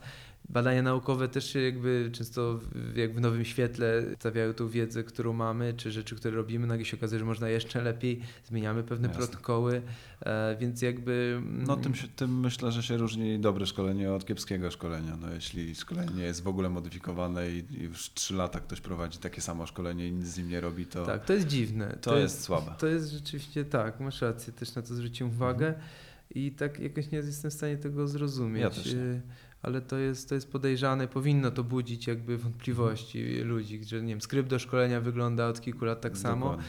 Badania naukowe też się jakby często w, jak w nowym świetle stawiają tą wiedzę, którą mamy, czy rzeczy, które robimy, nagle się okazuje, że można jeszcze lepiej, zmieniamy pewne Jasne. protokoły, e, więc jakby... mm, No tym, się, tym myślę, że się różni dobre szkolenie od kiepskiego szkolenia. No, jeśli szkolenie nie jest w ogóle modyfikowane i już trzy lata ktoś prowadzi takie samo szkolenie i nic z nim nie robi, to, Tak, to jest dziwne. to jest słabe. To jest rzeczywiście tak, masz rację, też na to zwróciłem uwagę i tak jakoś nie jestem w stanie tego zrozumieć. Ja y, Ale to jest, to jest podejrzane, powinno to budzić jakby wątpliwości Mhm. ludzi, że nie wiem, skrypt do szkolenia wygląda od kilku lat tak samo. Dokładnie.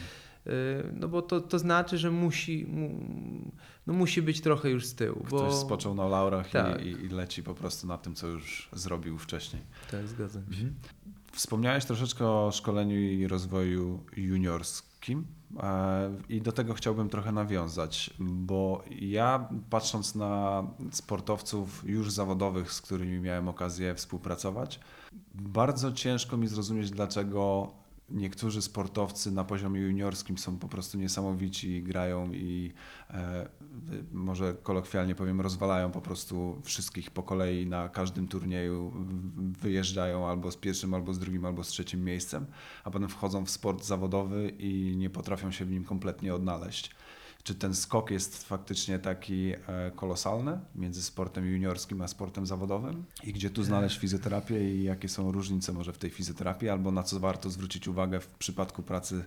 Y, No bo to, to znaczy, że musi, mu- no musi być trochę już z tyłu. Ktoś Bo... spoczął na laurach Tak. i, i, leci po prostu na tym, co już zrobił wcześniej. Tak, zgadzam się. Wspomniałeś troszeczkę o szkoleniu i rozwoju juniorskim i do tego chciałbym trochę nawiązać, bo ja patrząc na sportowców już zawodowych, z którymi miałem okazję współpracować, bardzo ciężko mi zrozumieć, dlaczego niektórzy sportowcy na poziomie juniorskim są po prostu niesamowici, grają i e, może kolokwialnie powiem, rozwalają po prostu wszystkich po kolei na każdym turnieju, wyjeżdżają albo z pierwszym, albo z drugim, albo z trzecim miejscem, a potem wchodzą w sport zawodowy i nie potrafią się w nim kompletnie odnaleźć. Czy ten skok jest faktycznie taki e, kolosalny między sportem juniorskim a sportem zawodowym? I gdzie tu znaleźć fizjoterapię i jakie są różnice może w tej fizjoterapii, albo na co warto zwrócić uwagę w przypadku pracy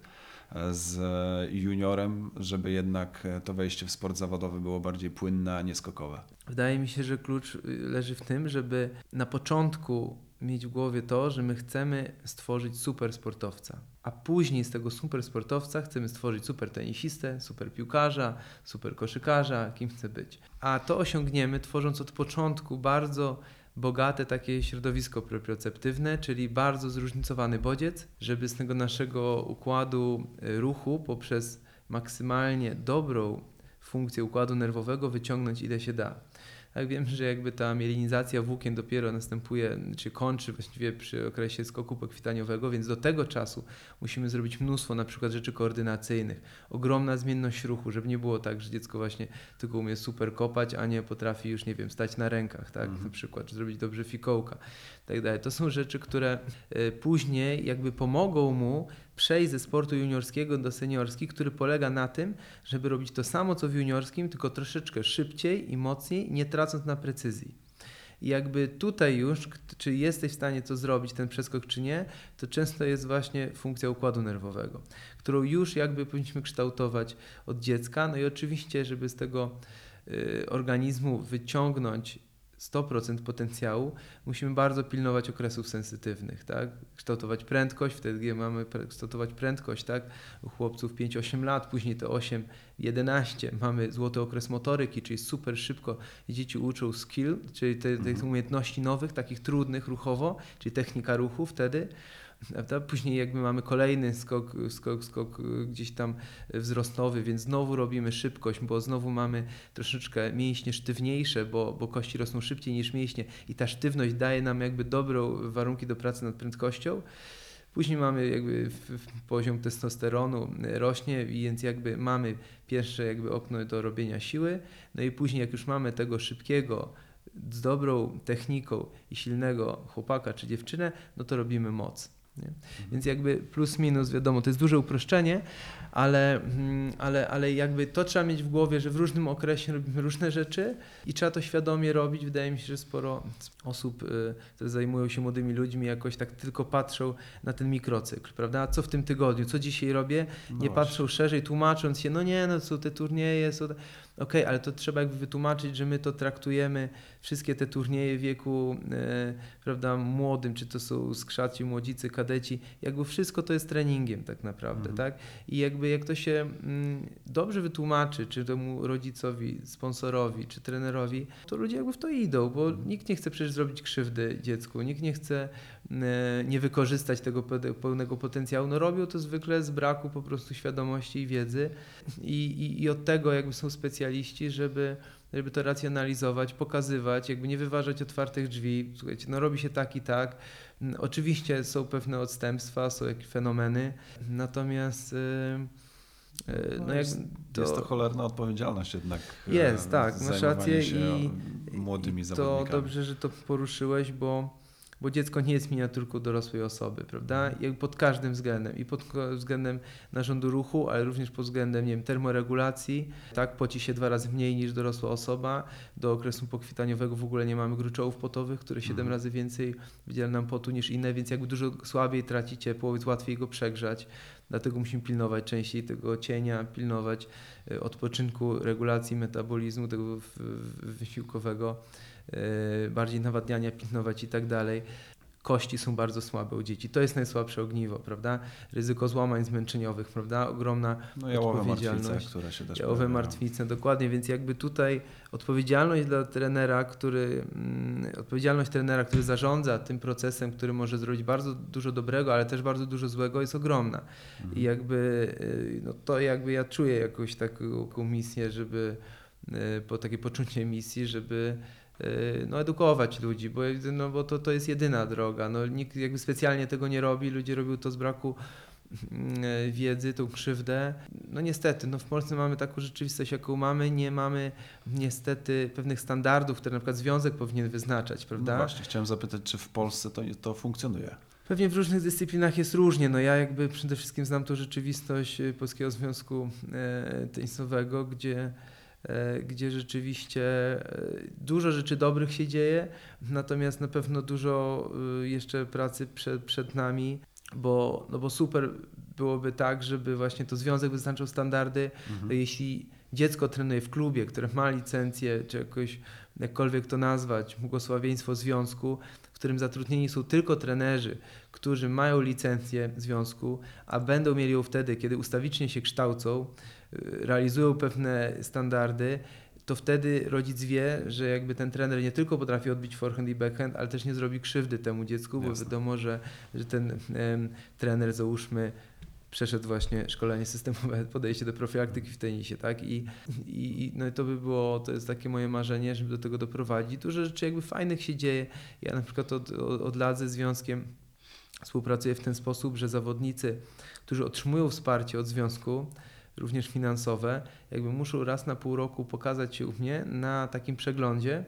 e, z juniorem, żeby jednak e, to wejście w sport zawodowy było bardziej płynne, a nie skokowe? Wydaje mi się, że klucz y, leży w tym, żeby na początku mieć w głowie to, że my chcemy stworzyć super sportowca, a później z tego super sportowca chcemy stworzyć super tenisistę, super piłkarza, super koszykarza, kim chce być. A to osiągniemy tworząc od początku bardzo bogate takie środowisko proprioceptywne, czyli bardzo zróżnicowany bodziec, żeby z tego naszego układu y, ruchu poprzez maksymalnie dobrą funkcję układu nerwowego wyciągnąć ile się da. Jak wiem, że jakby ta mielinizacja włókien dopiero następuje, czy kończy właściwie przy okresie skoku pokwitaniowego, więc do tego czasu musimy zrobić mnóstwo na przykład rzeczy koordynacyjnych, ogromna zmienność ruchu, żeby nie było tak, że dziecko właśnie tylko umie super kopać, a nie potrafi już, nie wiem, stać na rękach, tak, Mhm. na przykład, czy zrobić dobrze fikołka, tak dalej. To są rzeczy, które e, później jakby pomogą mu przejść ze sportu juniorskiego do seniorski, który polega na tym, żeby robić to samo co w juniorskim, tylko troszeczkę szybciej i mocniej, nie tracąc na precyzji. Jakby tutaj już, czy jesteś w stanie to zrobić, ten przeskok, czy nie, to często jest właśnie funkcja układu nerwowego, którą już jakby powinniśmy kształtować od dziecka. No i oczywiście, żeby z tego y, organizmu wyciągnąć 100% potencjału, musimy bardzo pilnować okresów sensytywnych, tak? Kształtować prędkość, wtedy mamy kształtować prędkość, tak? U chłopców 5-8 lat, później to 8-11 mamy złoty okres motoryki, czyli super szybko dzieci uczą skill, czyli te, te Mhm. umiejętności nowych, takich trudnych ruchowo, czyli technika ruchu wtedy. Prawda? Później jakby mamy kolejny skok, skok, skok y, gdzieś tam wzrostowy, więc znowu robimy szybkość, bo znowu mamy troszeczkę mięśnie sztywniejsze, bo, bo kości rosną szybciej niż mięśnie i ta sztywność daje nam jakby dobrą warunki do pracy nad prędkością. Później mamy jakby poziom testosteronu y, rośnie, więc jakby mamy pierwsze jakby okno do robienia siły, no i później jak już mamy tego szybkiego, z dobrą techniką i silnego chłopaka czy dziewczynę, no to robimy moc. Nie? Więc jakby plus minus, wiadomo, to jest duże uproszczenie, ale, mm, ale, ale jakby to trzeba mieć w głowie, że w różnym okresie robimy różne rzeczy i trzeba to świadomie robić. Wydaje mi się, że sporo osób, y, które zajmują się młodymi ludźmi, jakoś tak tylko patrzą na ten mikrocykl, prawda? Co w tym tygodniu, co dzisiaj robię, No nie właśnie. patrzą szerzej, tłumacząc się, no nie, no są te turnieje, są Okej, ale to trzeba jakby wytłumaczyć, że my to traktujemy, wszystkie te turnieje wieku, e, prawda, młodym, czy to są skrzaci, młodzicy, kadeci, jakby wszystko to jest treningiem tak naprawdę, Mhm. tak? I jakby jak to się mm, dobrze wytłumaczy, czy temu rodzicowi, sponsorowi, czy trenerowi, to ludzie jakby w to idą, bo Mhm. nikt nie chce przecież zrobić krzywdy dziecku, nikt nie chce e, nie wykorzystać tego pe- pełnego potencjału. No robią to zwykle z braku po prostu świadomości i wiedzy i, i, i od tego jakby są specjaliści, żeby, żeby to racjonalizować, pokazywać, jakby nie wyważać otwartych drzwi. Słuchajcie, no robi się tak i tak. Mm, Oczywiście są pewne odstępstwa, są jakieś fenomeny, natomiast yy, yy, no, No jest- Jest to cholerna odpowiedzialność jednak. e, Jest, tak, masz rację i- młodymi i to dobrze, że to poruszyłeś, bo, bo dziecko nie jest miniaturką dorosłej osoby, prawda? Jak pod każdym względem i pod względem narządu ruchu, ale również pod względem nie wiem, termoregulacji. Tak, poci się dwa razy mniej niż dorosła osoba. Do okresu pokwitaniowego w ogóle nie mamy gruczołów potowych, które 7 Mhm. razy więcej wydziela nam potu niż inne, więc jakby dużo słabiej traci ciepło, więc łatwiej go przegrzać. Dlatego musimy pilnować częściej tego cienia, pilnować y, odpoczynku, regulacji metabolizmu tego wysiłkowego, bardziej nawadniania, pilnować i tak dalej. Kości są bardzo słabe u dzieci. To jest najsłabsze ogniwo, prawda? Ryzyko złamań zmęczeniowych, prawda? Ogromna No jałowe martwice, odpowiedzialność. które się też jałowe pojawiają. martwice, dokładnie, więc jakby tutaj odpowiedzialność dla trenera, który, mm, odpowiedzialność trenera, który zarządza tym procesem, który może zrobić bardzo dużo dobrego, ale też bardzo dużo złego, jest ogromna. Mhm. I jakby y, no to jakby ja czuję jakąś taką, misję, żeby y, po takie poczucie misji, żeby y, no, edukować ludzi, bo, no, bo to, to jest jedyna droga. No, nikt jakby specjalnie tego nie robi, ludzie robią to z braku mm, wiedzy, tą krzywdę. No niestety, no w Polsce mamy taką rzeczywistość, jaką mamy, nie mamy niestety pewnych standardów, które na przykład związek powinien wyznaczać, prawda? No właśnie, chciałem zapytać, czy w Polsce to, to funkcjonuje? Pewnie w różnych dyscyplinach jest różnie. No ja jakby przede wszystkim znam tą rzeczywistość e, Polskiego Związku e, Tenisowego, gdzie, e, gdzie rzeczywiście e, dużo rzeczy dobrych się dzieje, natomiast na pewno dużo e, jeszcze pracy przed, przed nami, bo, no bo super byłoby tak, żeby właśnie to związek wyznaczał standardy, Mhm. jeśli dziecko trenuje w klubie, które ma licencję, czy jakoś jakkolwiek to nazwać, błogosławieństwo związku, którym zatrudnieni są tylko trenerzy, którzy mają licencję związku, a będą mieli ją wtedy, kiedy ustawicznie się kształcą, y, realizują pewne standardy, to wtedy rodzic wie, że jakby ten trener nie tylko potrafi odbić forehand i backhand, ale też nie zrobi krzywdy temu dziecku, bo Jasne. wiadomo, że, że ten em, trener załóżmy przeszedł właśnie szkolenie systemowe, podejście do profilaktyki w tenisie, tak? I, i no i to by było, to jest takie moje marzenie, żeby do tego doprowadzić. Dużo rzeczy jakby fajnych się dzieje. Ja na przykład od, od, lat ze związkiem współpracuję w ten sposób, że zawodnicy, którzy otrzymują wsparcie od związku, również finansowe, jakby muszą raz na pół roku pokazać się u mnie na takim przeglądzie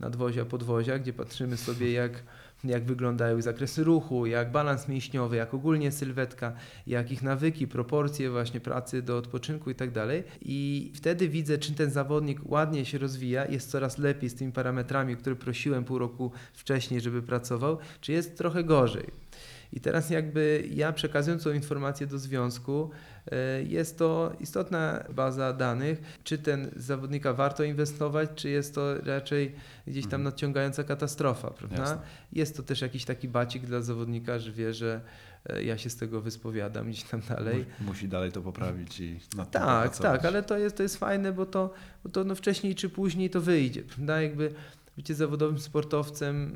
nadwozia, podwozia, gdzie patrzymy sobie jak, jak wyglądają zakresy ruchu, jak balans mięśniowy, jak ogólnie sylwetka, jak ich nawyki, proporcje właśnie pracy do odpoczynku i tak dalej. I wtedy widzę, czy ten zawodnik ładnie się rozwija, jest coraz lepiej z tymi parametrami, które prosiłem pół roku wcześniej, żeby pracował, czy jest trochę gorzej. I teraz jakby ja przekazując tą informację do związku, e, jest to istotna baza danych, czy ten zawodnika warto inwestować, czy jest to raczej gdzieś tam mhm. nadciągająca katastrofa, prawda? Jasne. Jest to też jakiś taki bacik dla zawodnika, że wie, że e, ja się z tego wyspowiadam gdzieś tam dalej. Musi dalej to poprawić i na Tak, tak, ale to jest, to jest fajne, bo to, bo to no wcześniej czy później to wyjdzie, prawda? Jakby bycie zawodowym sportowcem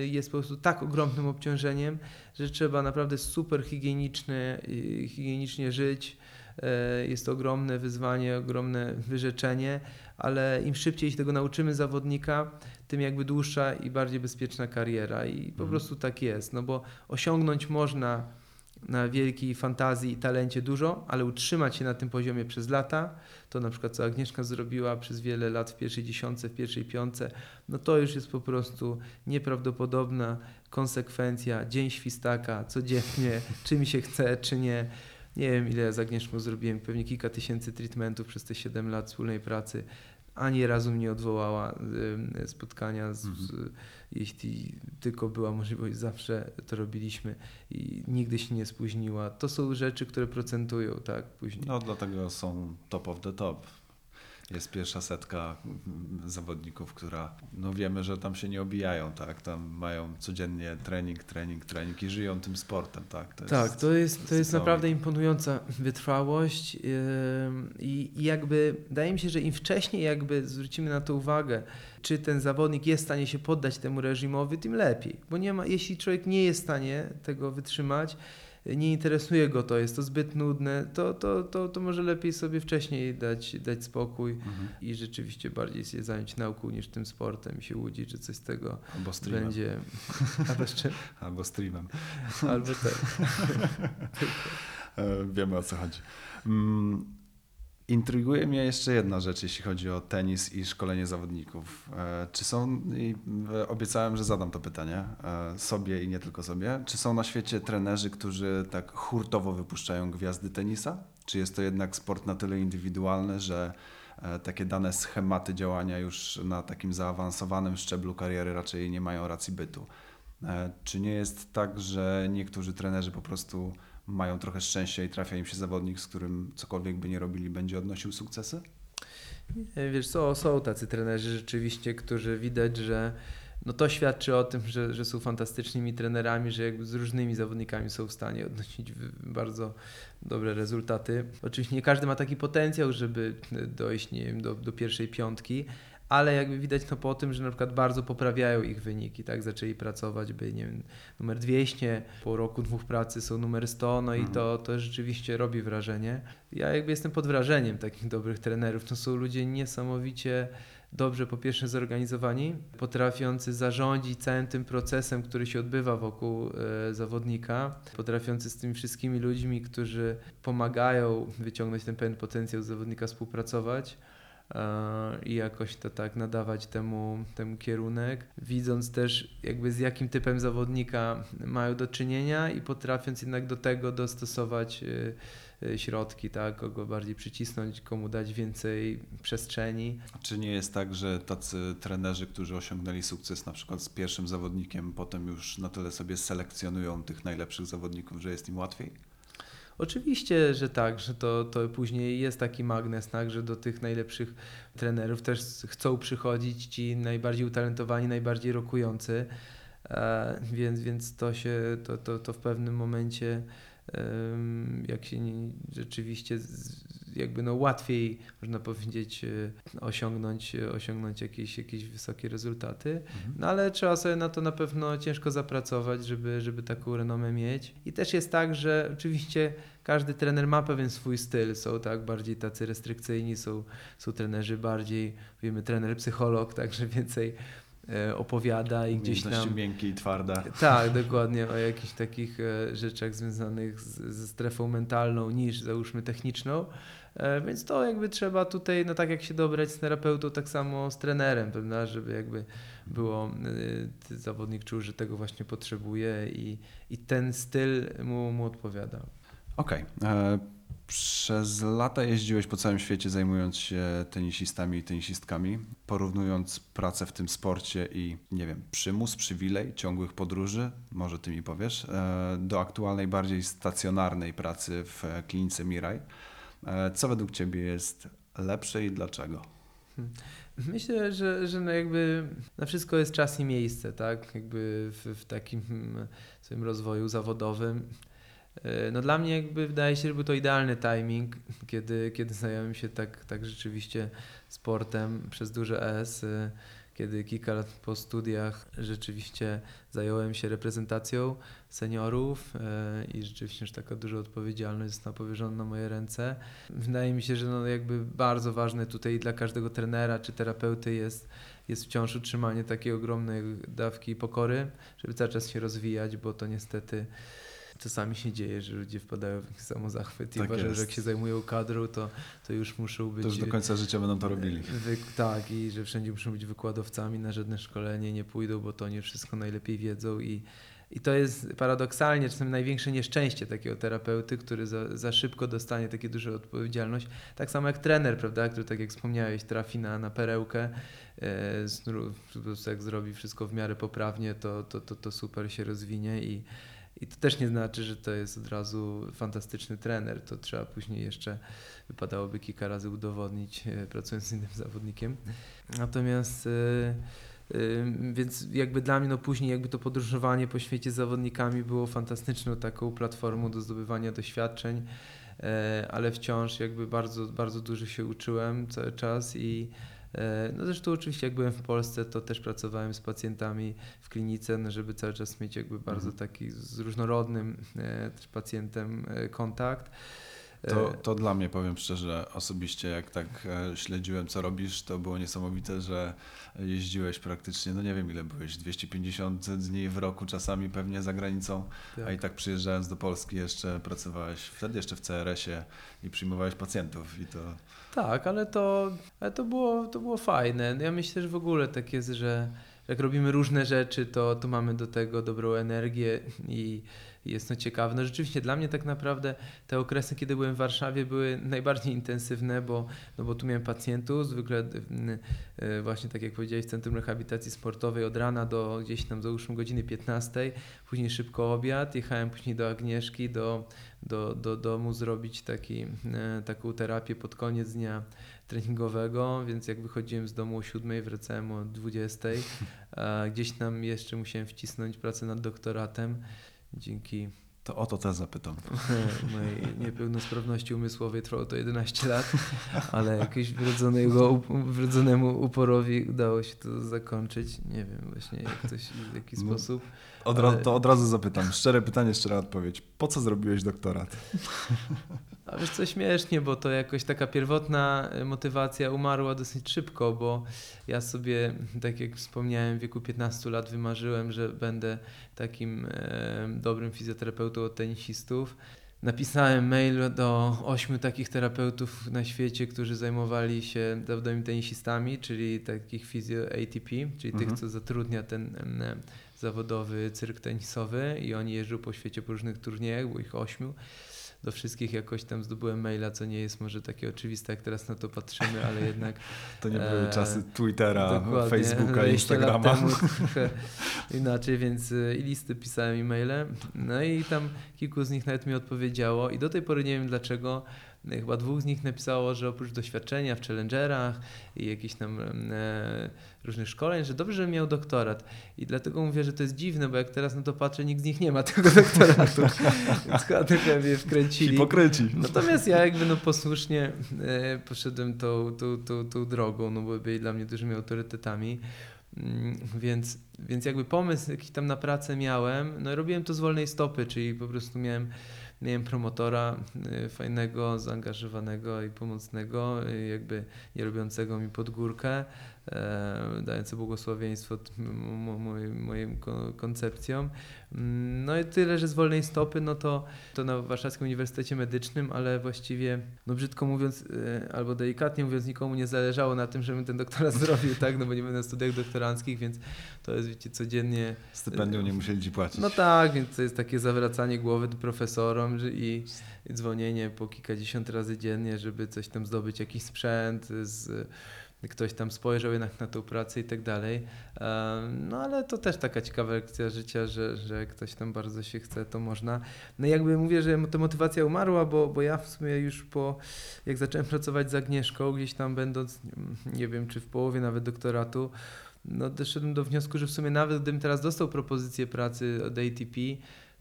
y, jest po prostu tak ogromnym obciążeniem, że trzeba naprawdę super higienicznie, y, higienicznie żyć. Y, jest to ogromne wyzwanie, ogromne wyrzeczenie, ale im szybciej się tego nauczymy zawodnika, tym jakby dłuższa i bardziej bezpieczna kariera. I po mhm. prostu tak jest, no bo osiągnąć można na wielkiej fantazji i talencie dużo, ale utrzymać się na tym poziomie przez lata, to na przykład co Agnieszka zrobiła przez wiele lat w pierwszej dziesiątce, w pierwszej piątce, no to już jest po prostu nieprawdopodobna konsekwencja, dzień świstaka, codziennie, czy mi się chce, czy nie. Nie wiem, ile ja z Agnieszką zrobiłem, pewnie kilka tysięcy treatmentów przez te 7 lat wspólnej pracy ani razu mnie odwołała spotkania, z, mhm. jeśli tylko była możliwość, zawsze to robiliśmy i nigdy się nie spóźniła. To są rzeczy, które procentują, tak, później. No dlatego są top of the top jest pierwsza setka zawodników, która no wiemy, że tam się nie obijają, tak? Tam mają codziennie trening, trening, trening i żyją tym sportem, tak? To tak, jest, to jest, to jest naprawdę imponująca wytrwałość i, i jakby wydaje mi się, że im wcześniej jakby zwrócimy na to uwagę, czy ten zawodnik jest w stanie się poddać temu reżimowi, tym lepiej. Bo nie ma, jeśli człowiek nie jest w stanie tego wytrzymać, nie interesuje go to, jest to zbyt nudne, to, to, to, to może lepiej sobie wcześniej dać, dać spokój mhm. i rzeczywiście bardziej się zająć nauką niż tym sportem i się łudzić, że coś z tego Albo streamem. będzie. Albo, Albo streamem. Albo tak. E, wiemy o co chodzi. Mm, Intryguje mnie jeszcze jedna rzecz, jeśli chodzi o tenis i szkolenie zawodników. E, czy są, i obiecałem, że zadam to pytanie e, sobie i nie tylko sobie, czy są na świecie trenerzy, którzy tak hurtowo wypuszczają gwiazdy tenisa? Czy jest to jednak sport na tyle indywidualny, że e, takie dane schematy działania już na takim zaawansowanym szczeblu kariery raczej nie mają racji bytu? Czy nie jest tak, że niektórzy trenerzy po prostu mają trochę szczęścia i trafia im się zawodnik, z którym cokolwiek by nie robili, będzie odnosił sukcesy? Wiesz co, są tacy trenerzy rzeczywiście, którzy widać, że no to świadczy o tym, że, że są fantastycznymi trenerami, że jakby z różnymi zawodnikami są w stanie odnosić bardzo dobre rezultaty. Oczywiście nie każdy ma taki potencjał, żeby dojść nie wiem, do, do pierwszej piątki, ale jakby widać to po tym, że na przykład bardzo poprawiają ich wyniki, tak, zaczęli pracować, by nie wiem, numer 200, po roku dwóch pracy są numer 100, no i mhm. to, to rzeczywiście robi wrażenie. Ja jakby jestem pod wrażeniem takich dobrych trenerów, to są ludzie niesamowicie dobrze po pierwsze zorganizowani, potrafiący zarządzić całym tym procesem, który się odbywa wokół e, zawodnika, potrafiący z tymi wszystkimi ludźmi, którzy pomagają wyciągnąć ten pewien potencjał zawodnika współpracować i jakoś to tak nadawać temu, temu kierunek, widząc też jakby z jakim typem zawodnika mają do czynienia i potrafiąc jednak do tego dostosować y, y, środki, tak, kogo bardziej przycisnąć, komu dać więcej przestrzeni. Czy nie jest tak, że tacy trenerzy, którzy osiągnęli sukces na przykład z pierwszym zawodnikiem, potem już na tyle sobie selekcjonują tych najlepszych zawodników, że jest im łatwiej? Oczywiście, że tak, że to, to później jest taki magnes, tak, że do tych najlepszych trenerów też chcą przychodzić ci najbardziej utalentowani, najbardziej rokujący, e, więc, więc to się, to, to, to w pewnym momencie jak się rzeczywiście jakby no łatwiej, można powiedzieć, e, osiągnąć, osiągnąć jakieś, jakieś wysokie rezultaty. Mhm. No ale trzeba sobie na to na pewno ciężko zapracować, żeby, żeby taką renomę mieć. I też jest tak, że oczywiście każdy trener ma pewien swój styl. Są tak bardziej tacy restrykcyjni, są, są trenerzy bardziej, wiemy, trener psycholog, także więcej E, opowiada i gdzieś tam... miękkie i twarde. Tak, dokładnie, o jakichś takich e, rzeczach związanych z, ze strefą mentalną niż załóżmy techniczną. E, więc to jakby trzeba tutaj, no tak jak się dobrać z terapeutą, tak samo z trenerem, prawda, żeby jakby było, zawodnik czuł, że tego właśnie potrzebuje i, i ten styl mu, mu odpowiada. Okej. Okay. Przez lata jeździłeś po całym świecie zajmując się tenisistami i tenisistkami, porównując pracę w tym sporcie i, nie wiem, przymus, przywilej ciągłych podróży, może ty mi powiesz, e, do aktualnej, bardziej stacjonarnej pracy w klinice Miraj. E, co według ciebie jest lepsze i dlaczego? Hmm. Myślę, że, że no jakby na wszystko jest czas i miejsce, tak? Jakby w, w takim hmm, swoim rozwoju zawodowym no dla mnie jakby wydaje się, że był to idealny timing, kiedy, kiedy zająłem się tak, tak rzeczywiście sportem przez duże S, e, kiedy kilka lat po studiach rzeczywiście zająłem się reprezentacją seniorów e, i rzeczywiście już taka duża odpowiedzialność została powierzona na moje ręce. Wydaje mi się, że no jakby bardzo ważne tutaj dla każdego trenera czy terapeuty jest, jest wciąż utrzymanie takiej ogromnej dawki pokory, żeby cały czas się rozwijać, bo to niestety czasami się dzieje, że ludzie wpadają w samozachwyt i tak uważają, że jak się zajmują kadrą, to, to już muszą być... To już do końca życia będą to robili. Wy, tak, i że wszędzie muszą być wykładowcami, na żadne szkolenie nie pójdą, bo to oni wszystko najlepiej wiedzą i i to jest paradoksalnie czasem największe nieszczęście takiego terapeuty, który za, za szybko dostanie takie duże odpowiedzialność. Tak samo jak trener, prawda, który tak jak wspomniałeś, trafi na, na perełkę, e, jak zrobi wszystko w miarę poprawnie, to, to, to, to super się rozwinie i, i to też nie znaczy, że to jest od razu fantastyczny trener. To trzeba później jeszcze, wypadałoby kilka razy udowodnić, e, pracując z innym zawodnikiem. Natomiast e, e, więc jakby dla mnie no później jakby to podróżowanie po świecie z zawodnikami było fantastyczną taką platformą do zdobywania doświadczeń, ale wciąż jakby bardzo, bardzo dużo się uczyłem cały czas i no zresztą oczywiście jak byłem w Polsce, to też pracowałem z pacjentami w klinice, no żeby cały czas mieć jakby bardzo mhm. taki z różnorodnym e, też pacjentem e, kontakt. To, to dla mnie, powiem szczerze, osobiście jak tak śledziłem, co robisz, to było niesamowite, że jeździłeś praktycznie, no nie wiem ile byłeś, 250 dni w roku czasami pewnie za granicą, tak. a i tak przyjeżdżając do Polski jeszcze pracowałeś wtedy jeszcze w CRS-ie i przyjmowałeś pacjentów i to... Tak, ale to, ale to, było, to było fajne. Ja myślę, że w ogóle tak jest, że jak robimy różne rzeczy, to, to mamy do tego dobrą energię i jest to ciekawe. No rzeczywiście dla mnie tak naprawdę te okresy, kiedy byłem w Warszawie były najbardziej intensywne, bo, no bo tu miałem pacjentów, zwykle e, właśnie tak jak powiedziałeś w Centrum Rehabilitacji Sportowej od rana do gdzieś tam załóżmy godziny 15, później szybko obiad, jechałem później do Agnieszki, do, do, do domu zrobić taki, e, taką terapię pod koniec dnia treningowego, więc jak wychodziłem z domu o 7, wracałem o 20. Gdzieś tam jeszcze musiałem wcisnąć pracę nad doktoratem dzięki to o to też zapytam. Mojej niepełnosprawności umysłowej trwało to 11 lat, ale jakieś wrodzonego, wrodzonemu uporowi udało się to zakończyć. Nie wiem właśnie jak w jaki no, sposób. Od, ale... To od razu zapytam. Szczere pytanie, szczera odpowiedź. Po co zrobiłeś doktorat? A wiesz co, śmiesznie, bo to jakoś taka pierwotna e, motywacja umarła dosyć szybko, bo ja sobie, tak jak wspomniałem, w wieku 15 lat wymarzyłem, że będę takim e, dobrym fizjoterapeutą od tenisistów. Napisałem mail do ośmiu takich terapeutów na świecie, którzy zajmowali się zawodowym tenisistami, czyli takich fizjo ATP, czyli mhm. tych, co zatrudnia ten zawodowy cyrk tenisowy i oni jeżdżą po świecie po różnych turniejach, było ich ośmiu do wszystkich jakoś tam zdobyłem maila, co nie jest może takie oczywiste, jak teraz na to patrzymy, ale jednak... To nie były e, czasy Twittera, Facebooka, Instagrama. Temu, inaczej, więc e, i listy pisałem e-maile. No i tam kilku z nich nawet mi odpowiedziało i do tej pory nie wiem dlaczego chyba dwóch z nich napisało, że oprócz doświadczenia w challengerach i jakichś tam e, różnych szkoleń, że dobrze, że miał doktorat. I dlatego mówię, że to jest dziwne, bo jak teraz na to patrzę, nikt z nich nie ma tego doktoratu. Więc chyba trochę mnie wkręcili. Hipokreci. Natomiast ja jakby no posłusznie e, poszedłem tą, tą, tą, tą drogą, no bo byli dla mnie dużymi autorytetami. Mm, Więc, więc jakby pomysł jakiś tam na pracę miałem, no i robiłem to z wolnej stopy, czyli po prostu miałem, miałem promotora y, fajnego, zaangażowanego i pomocnego, y, jakby nie robiącego mi pod górkę, e, dające błogosławieństwo moim, moim ko- koncepcjom. Mm, No i tyle, że z wolnej stopy, no to, to na Warszawskim Uniwersytecie Medycznym, ale właściwie, no brzydko mówiąc, y, albo delikatnie mówiąc, nikomu nie zależało na tym, żebym ten doktorat zrobił, tak, no bo nie będę na studiach doktoranckich, więc to jest, wiecie, codziennie Stypendium nie musieli ci płacić. no tak, więc to jest takie zawracanie głowy profesorom i dzwonienie po kilkadziesiąt razy dziennie, żeby coś tam zdobyć, jakiś sprzęt, z, ktoś tam spojrzał jednak na tą pracę i tak dalej. No ale to też taka ciekawa lekcja życia, że, że ktoś tam bardzo się chce, to można. No i jakby mówię, że ta motywacja umarła, bo, bo ja w sumie już po, jak zacząłem pracować z Agnieszką, gdzieś tam będąc, nie wiem, czy w połowie nawet doktoratu, no doszedłem do wniosku, że w sumie nawet gdybym teraz dostał propozycję pracy od ATP,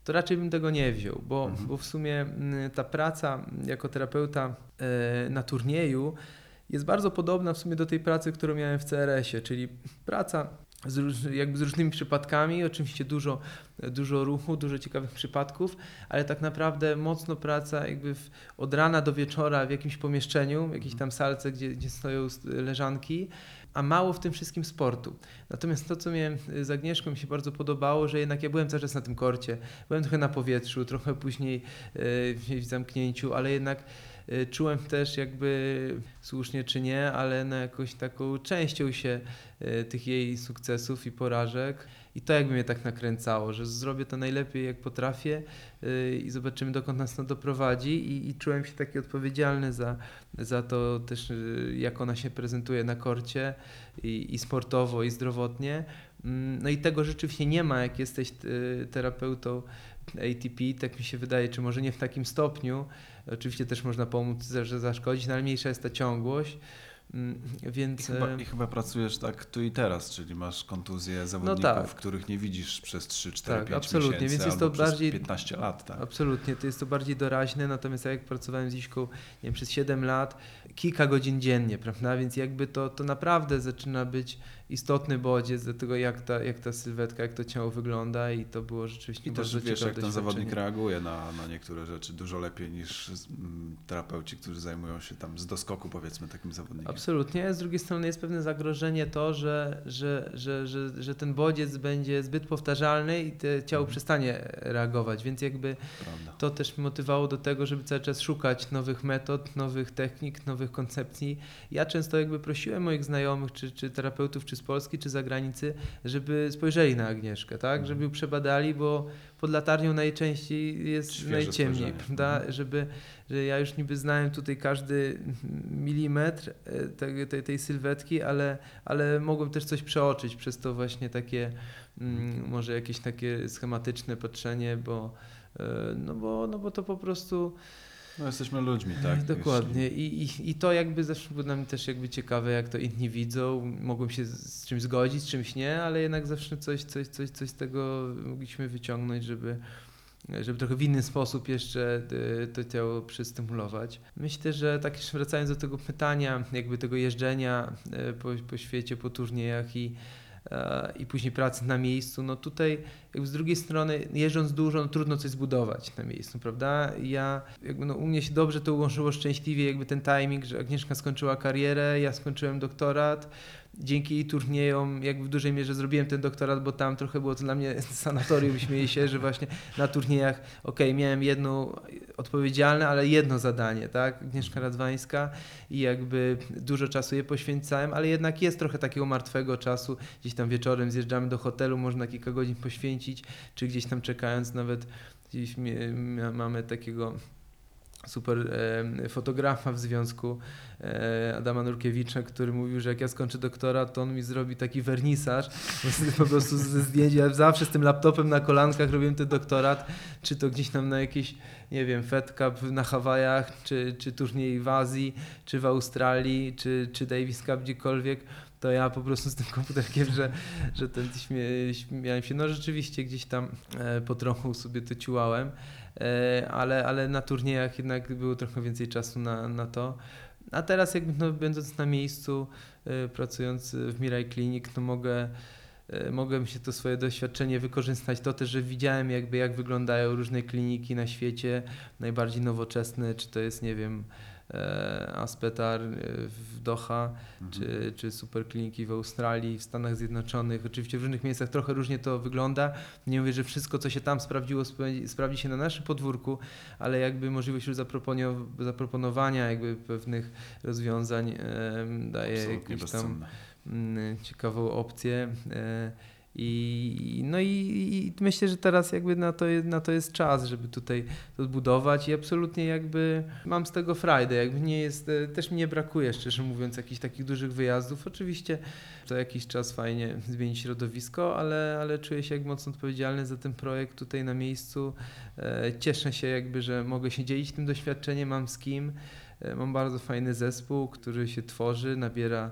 to raczej bym tego nie wziął, bo, Mhm. bo w sumie mm, ta praca jako terapeuta e, na turnieju jest bardzo podobna w sumie do tej pracy, którą miałem w CRS-ie, czyli praca z, róż, jakby z różnymi przypadkami, oczywiście dużo, dużo ruchu, dużo ciekawych przypadków, ale tak naprawdę mocno praca jakby w, od rana do wieczora w jakimś pomieszczeniu, w jakiejś tam salce, gdzie, gdzie stoją leżanki, a mało w tym wszystkim sportu. Natomiast to, co miałem z Agnieszką, mi się bardzo podobało, że jednak ja byłem cały czas na tym korcie, byłem trochę na powietrzu, trochę później e, w zamknięciu, ale jednak czułem też jakby słusznie czy nie, ale na jakąś taką częścią się e, tych jej sukcesów i porażek. I to jakby mnie tak nakręcało, że zrobię to najlepiej jak potrafię e, i zobaczymy dokąd nas to doprowadzi i, i czułem się taki odpowiedzialny za, za to też, e, jak ona się prezentuje na korcie i, i sportowo, i zdrowotnie. Mm, No i tego rzeczywiście nie ma, jak jesteś e, terapeutą ATP, tak mi się wydaje, czy może nie w takim stopniu. Oczywiście też można pomóc, zaszkodzić, no ale mniejsza jest ta ciągłość. Mm, I Więc chyba, e, I chyba pracujesz tak tu i teraz, czyli masz kontuzję zawodników, tak. których nie widzisz przez 3, 4, Tak, 5 absolutnie, miesięcy więc jest to bardziej- 15 lat. Tak. Absolutnie, to jest to bardziej doraźne, natomiast ja jak pracowałem z Iśką nie wiem, przez 7 lat, kilka godzin dziennie, prawda, więc jakby to, to naprawdę zaczyna być istotny bodziec do tego, jak ta, jak ta sylwetka, jak to ciało wygląda i to było rzeczywiście I też bardzo wiesz, ciekawe jak ten zawodnik reaguje na, na niektóre rzeczy dużo lepiej niż mm, terapeuci, którzy zajmują się tam z doskoku, powiedzmy, takim zawodnikiem. Absolutnie. Z drugiej strony jest pewne zagrożenie to, że, że, że, że, że ten bodziec będzie zbyt powtarzalny i te ciało Mhm. przestanie reagować, więc jakby Prawda. to też motywowało do tego, żeby cały czas szukać nowych metod, nowych technik, nowych koncepcji. Ja często jakby prosiłem moich znajomych, czy, czy terapeutów, czy z Polski, czy z zagranicy, żeby spojrzeli na Agnieszkę, tak? Mhm. Żeby ją przebadali, bo pod latarnią najczęściej jest Świeże najciemniej, spojrzenie. prawda? Mhm. Żeby, że ja już niby znałem tutaj każdy milimetr tej, tej, tej sylwetki, ale, ale mogłem też coś przeoczyć przez to właśnie takie, mm, może jakieś takie schematyczne patrzenie, bo e, no bo, no bo to po prostu No jesteśmy ludźmi, tak? dokładnie I, i, i to jakby zawsze było dla mnie też jakby ciekawe jak to inni widzą, mogłem się z, czymś zgodzić, z czymś nie, ale jednak zawsze coś, coś, coś, coś z tego mogliśmy wyciągnąć, żeby żeby trochę w inny sposób jeszcze y, to ciało przystymulować. Myślę, że tak jeszcze wracając do tego pytania, jakby tego jeżdżenia y, po, po świecie, po turniejach i, i później pracy na miejscu, no tutaj z drugiej strony jeżdżąc dużo, no trudno coś zbudować na miejscu, prawda? Ja, jakby no u mnie się dobrze to ułożyło szczęśliwie, jakby ten timing, że Agnieszka skończyła karierę, ja skończyłem doktorat, dzięki turniejom jakby w dużej mierze zrobiłem ten doktorat, bo tam trochę było to dla mnie sanatorium, śmieję się, że właśnie na turniejach, okej, miałem jedno odpowiedzialne, ale jedno zadanie, tak, Agnieszka Radwańska i jakby dużo czasu je poświęcałem, ale jednak jest trochę takiego martwego czasu, gdzieś tam wieczorem zjeżdżamy do hotelu, można kilka godzin poświęcić, czy gdzieś tam czekając nawet, gdzieś mamy takiego super e, fotografa w związku e, Adama Nurkiewicza, który mówił, że jak ja skończę doktorat, to on mi zrobi taki wernisaż, po prostu ze zdjęć. Ja zawsze z tym laptopem na kolankach robiłem ten doktorat, czy to gdzieś tam na jakiś, nie wiem, Fed Cup na Hawajach, czy, czy turniej w Azji, czy w Australii, czy, czy Davis Cup gdziekolwiek to ja po prostu z tym komputerkiem, że, że ten śmie, śmiałem się. No rzeczywiście gdzieś tam e, po trochu sobie to ciułałem, e, ale, ale na turniejach jednak było trochę więcej czasu na, na to. A teraz jakby no, będąc na miejscu, e, pracując w Mirai Clinic, no mogę mogłem się to swoje doświadczenie wykorzystać. To też, że widziałem jakby jak wyglądają różne kliniki na świecie, najbardziej nowoczesne, czy to jest, nie wiem, E, Aspetar e, w Doha, mhm. czy, czy superkliniki w Australii, w Stanach Zjednoczonych. Oczywiście w różnych miejscach trochę różnie to wygląda. Nie mówię, że wszystko, co się tam sprawdziło, sprawdzi się na naszym podwórku, ale jakby możliwość już zaproponowania jakby pewnych rozwiązań daje Absolutnie jakąś tam mm, ciekawą opcję. I, no i, i, myślę, że teraz jakby na to, na to jest czas, żeby tutaj to zbudować i absolutnie jakby mam z tego frajdę, jakby nie jest, e, też mi nie brakuje szczerze mówiąc jakichś takich dużych wyjazdów. Oczywiście to jakiś czas fajnie zmienić środowisko, ale, ale czuję się jak mocno odpowiedzialny za ten projekt tutaj na miejscu. E, cieszę się jakby, że mogę się dzielić tym doświadczeniem, mam z kim. E, mam bardzo fajny zespół, który się tworzy, nabiera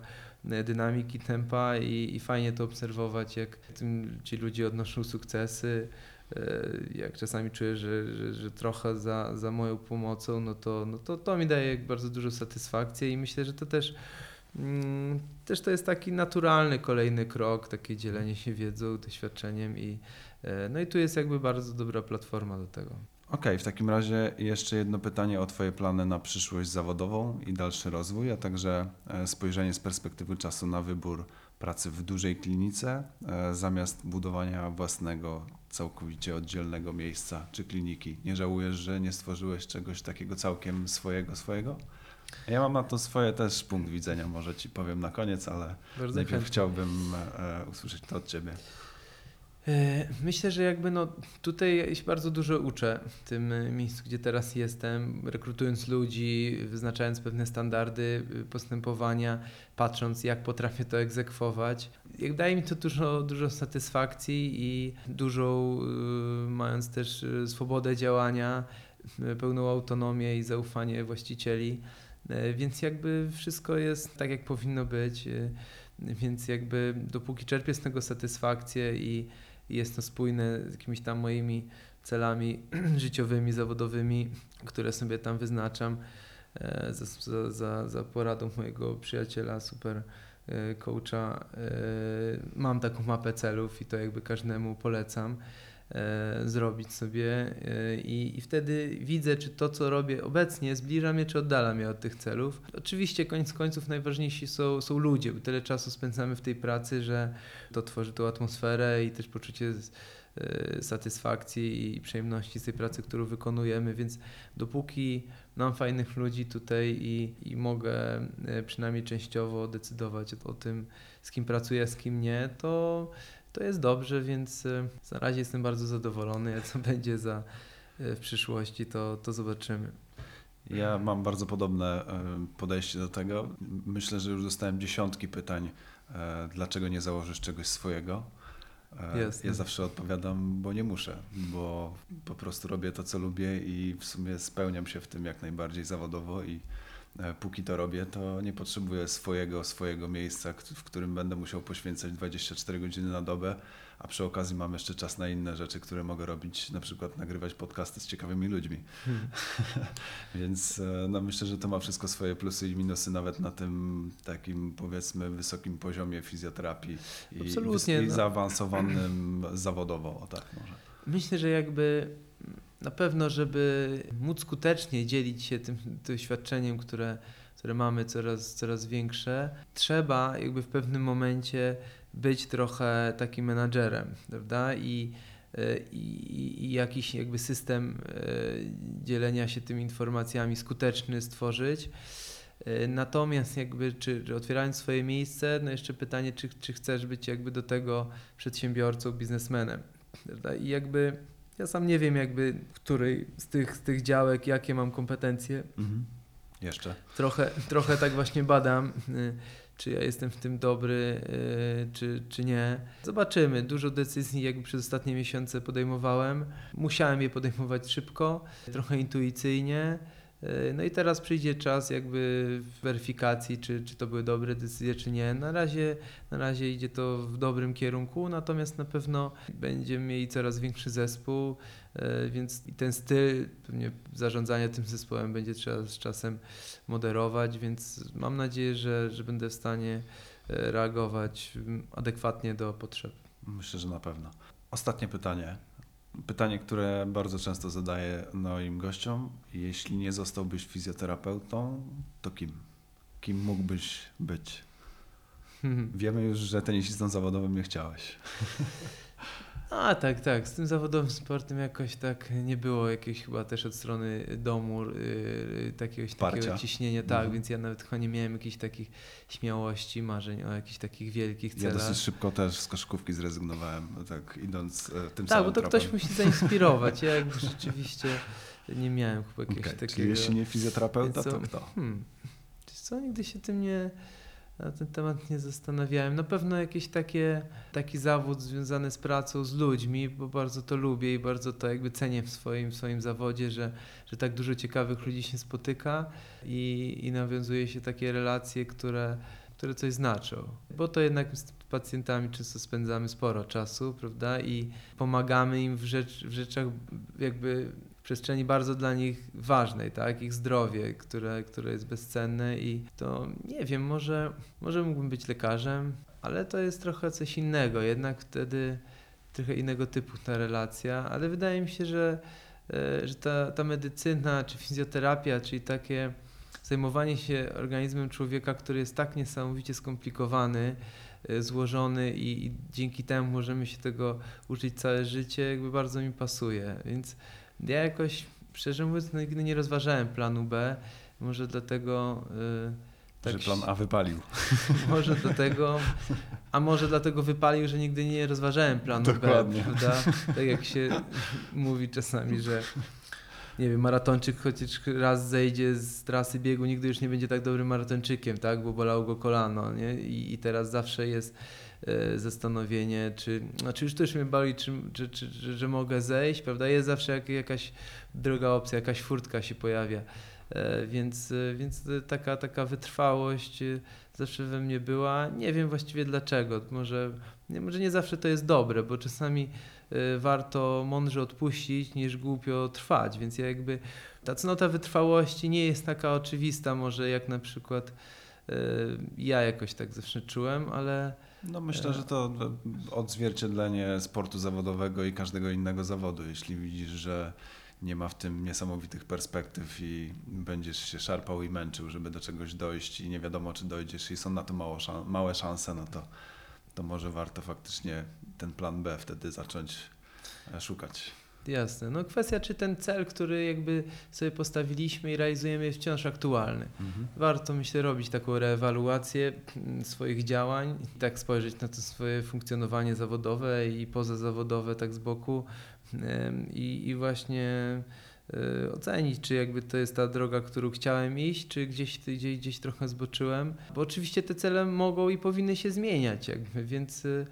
dynamiki tempa i, i fajnie to obserwować, jak tym, ci ludzie odnoszą sukcesy. E, jak czasami czuję, że, że, że, trochę za, za moją pomocą, no to, no to to mi daje bardzo dużo satysfakcji i myślę, że to też, mm, też to jest taki naturalny kolejny krok, takie dzielenie się wiedzą, doświadczeniem i e, no i tu jest jakby bardzo dobra platforma do tego. Okej, w takim razie jeszcze jedno pytanie o Twoje plany na przyszłość zawodową i dalszy rozwój, a także e, spojrzenie z perspektywy czasu na wybór pracy w dużej klinice e, zamiast budowania własnego, całkowicie oddzielnego miejsca czy kliniki. Nie żałujesz, że nie stworzyłeś czegoś takiego całkiem swojego, swojego? Ja mam na to swoje też punkt widzenia, może Ci powiem na koniec, ale Bardzo najpierw chętnie. chciałbym e, usłyszeć to od Ciebie. E, myślę, że jakby no tutaj się bardzo dużo uczę w tym miejscu, gdzie teraz jestem, rekrutując ludzi, wyznaczając pewne standardy y, postępowania, patrząc jak potrafię to egzekwować. Jak daje mi to dużo, dużo satysfakcji i dużą, mając też swobodę działania, pełną autonomię i zaufanie właścicieli. Więc jakby wszystko jest tak, jak powinno być. Więc jakby dopóki czerpię z tego satysfakcję i jest to spójne z jakimiś tam moimi celami życiowymi, zawodowymi, które sobie tam wyznaczam e, za, za, za poradą mojego przyjaciela, super e, coacha. E, mam taką mapę celów i to jakby każdemu polecam zrobić sobie i, i wtedy widzę, czy to, co robię obecnie, zbliża mnie, czy oddala mnie od tych celów. Oczywiście koniec końców najważniejsi są, są ludzie, bo tyle czasu spędzamy w tej pracy, że to tworzy tą atmosferę i też poczucie e, satysfakcji i przyjemności z tej pracy, którą wykonujemy, więc dopóki mam fajnych ludzi tutaj i, i mogę e, przynajmniej częściowo decydować o tym, z kim pracuję, z kim nie, to, to jest dobrze, więc e, na razie jestem bardzo zadowolony, a co będzie za w przyszłości, to, to zobaczymy. Ja mam bardzo podobne podejście do tego. Myślę, że już dostałem dziesiątki pytań E, dlaczego nie założysz czegoś swojego? E, Jasne. Ja zawsze odpowiadam, bo nie muszę, bo po prostu robię to, co lubię i w sumie spełniam się w tym jak najbardziej zawodowo i e, póki to robię, to nie potrzebuję swojego, swojego miejsca, w którym będę musiał poświęcać 24 godziny na dobę, a przy okazji mam jeszcze czas na inne rzeczy, które mogę robić, na przykład nagrywać podcasty z ciekawymi ludźmi. Hmm. Więc e, no, myślę, że to ma wszystko swoje plusy i minusy nawet na tym takim powiedzmy wysokim poziomie fizjoterapii i, Absolutnie, i no. zaawansowanym zawodowo, o tak może. Myślę, że jakby na pewno, żeby móc skutecznie dzielić się tym doświadczeniem, które, które mamy coraz, coraz większe, trzeba jakby w pewnym momencie być trochę takim menadżerem, prawda? I, e, i, i jakiś jakby system e, dzielenia się tymi informacjami skuteczny stworzyć. E, natomiast jakby, czy, otwierając swoje miejsce, no jeszcze pytanie, czy, czy chcesz być jakby do tego przedsiębiorcą, biznesmenem. Prawda? I jakby Ja sam nie wiem jakby, w której z tych, z tych działek, jakie mam kompetencje. Mhm. Jeszcze. Trochę, trochę tak właśnie badam, y, czy ja jestem w tym dobry, y, czy, czy nie. Zobaczymy. Dużo decyzji jakby przez ostatnie miesiące podejmowałem. Musiałem je podejmować szybko, trochę intuicyjnie. Y, No i teraz przyjdzie czas jakby weryfikacji, czy, czy to były dobre decyzje, czy nie. Na razie, na razie idzie to w dobrym kierunku, natomiast na pewno będziemy mieli coraz większy zespół, y, więc ten styl pewnie zarządzania tym zespołem będzie trzeba z czasem moderować, więc mam nadzieję, że, że będę w stanie e, reagować mm, adekwatnie do potrzeb. Myślę, że na pewno. Ostatnie pytanie. Pytanie, które bardzo często zadaję moim gościom. Jeśli nie zostałbyś fizjoterapeutą, to kim? Kim mógłbyś być? Wiemy już, że tenisistą zawodowym nie chciałeś. A tak, tak. Z tym zawodowym sportem jakoś tak nie było jakiegoś chyba też od strony domu yy, takiego, Wsparcia. takiego ciśnienia, tak, Mhm. więc ja nawet chyba nie miałem jakichś takich śmiałości, marzeń o jakichś takich wielkich Ja celach. dosyć szybko też z koszykówki zrezygnowałem, tak idąc e, tym tak, samym bo to tropem. ktoś musi zainspirować. Ja jakby rzeczywiście nie miałem chyba jakiegoś Okej, takiego... Czyli jeśli nie fizjoterapeuta, Więc to co? kto? Hmm. Co, nigdy się tym nie, na ten temat nie zastanawiałem. Na pewno jakiś takie, taki zawód związany z pracą z ludźmi, bo bardzo to lubię i bardzo to jakby cenię w swoim, swoim zawodzie, że, że tak dużo ciekawych ludzi się spotyka i, i nawiązuje się takie relacje, które, które coś znaczą. Bo to jednak z pacjentami często spędzamy sporo czasu, prawda? I pomagamy im w, rzecz, w rzeczach jakby przestrzeni bardzo dla nich ważnej, tak? Ich zdrowie, które, które jest bezcenne i to nie wiem, może, może mógłbym być lekarzem, ale to jest trochę coś innego, jednak wtedy trochę innego typu ta relacja, ale wydaje mi się, że, e, że ta, ta medycyna czy fizjoterapia, czyli takie zajmowanie się organizmem człowieka, który jest tak niesamowicie skomplikowany, e, złożony i, i dzięki temu możemy się tego uczyć całe życie, jakby bardzo mi pasuje. Więc ja jakoś, szczerze mówiąc, nigdy nie rozważałem planu B. Może dlatego. y, tak że plan A wypalił. Może dlatego, a może dlatego wypalił, że nigdy nie rozważałem planu Dokładnie. B, prawda? Tak jak się mówi czasami, że nie wiem, maratończyk chociaż raz zejdzie z trasy biegu, nigdy już nie będzie tak dobrym maratończykiem, tak? Bo bolało go kolano, nie? I, i teraz zawsze jest zastanowienie, czy, znaczy już też mnie boli, czy, czy, czy, że mogę zejść, prawda? Jest zawsze jak, jakaś druga opcja, jakaś furtka się pojawia. E, Więc, e, więc e, taka, taka wytrwałość e, zawsze we mnie była. Nie wiem właściwie dlaczego. Może nie, może nie zawsze to jest dobre, bo czasami e, warto mądrze odpuścić niż głupio trwać. Więc ja jakby ta cnota wytrwałości nie jest taka oczywista, może jak na przykład e, ja jakoś tak zawsze czułem, ale No myślę, że to odzwierciedlenie sportu zawodowego i każdego innego zawodu. Jeśli widzisz, że nie ma w tym niesamowitych perspektyw i będziesz się szarpał i męczył, żeby do czegoś dojść i nie wiadomo, czy dojdziesz i są na to mało małe szanse, no to, to może warto faktycznie ten plan B wtedy zacząć e, szukać. Jasne. No kwestia, czy ten cel, który jakby sobie postawiliśmy i realizujemy jest wciąż aktualny. Warto, myślę, robić taką reewaluację mm, swoich działań, i tak spojrzeć na to swoje funkcjonowanie zawodowe i pozazawodowe tak z boku i, i właśnie e, ocenić, czy jakby to jest ta droga, którą chciałem iść, czy gdzieś, gdzieś, gdzieś trochę zboczyłem. Bo oczywiście te cele mogą i powinny się zmieniać, jakby, więc, e,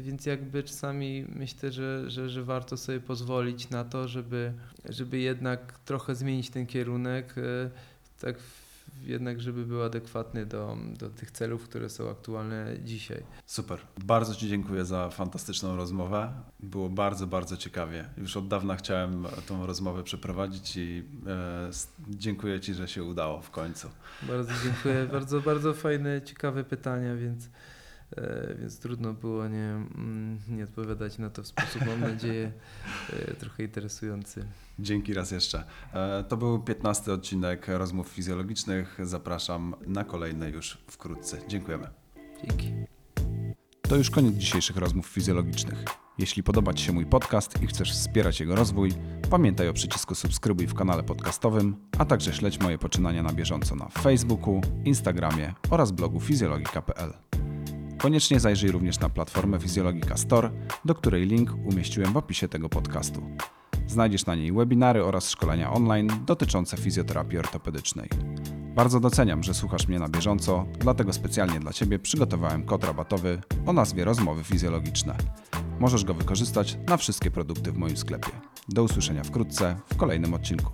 więc jakby czasami myślę, że, że, że warto sobie pozwolić na to, żeby, żeby jednak trochę zmienić ten kierunek, e, tak jednak, żeby był adekwatny do, do tych celów, które są aktualne dzisiaj. Super. Bardzo Ci dziękuję za fantastyczną rozmowę. Było bardzo, bardzo ciekawie. Już od dawna chciałem tą rozmowę przeprowadzić i e, dziękuję Ci, że się udało w końcu. Bardzo dziękuję. bardzo, bardzo fajne, ciekawe pytania, więc, więc trudno było nie, mm, nie odpowiadać na to w sposób, mam nadzieję, e, trochę interesujący. Dzięki raz jeszcze. E, To był 15 odcinek rozmów fizjologicznych. Zapraszam na kolejne już wkrótce. Dziękujemy. Dzięki. To już koniec dzisiejszych rozmów fizjologicznych. Jeśli podoba Ci się mój podcast i chcesz wspierać jego rozwój, pamiętaj o przycisku subskrybuj w kanale podcastowym, a także śledź moje poczynania na bieżąco na Facebooku, Instagramie oraz blogu fizjologika.pl. Koniecznie zajrzyj również na platformę Fizjologika Store, do której link umieściłem w opisie tego podcastu. Znajdziesz na niej webinary oraz szkolenia online dotyczące fizjoterapii ortopedycznej. Bardzo doceniam, że słuchasz mnie na bieżąco, dlatego specjalnie dla Ciebie przygotowałem kod rabatowy o nazwie Rozmowy Fizjologiczne. Możesz go wykorzystać na wszystkie produkty w moim sklepie. Do usłyszenia wkrótce w kolejnym odcinku.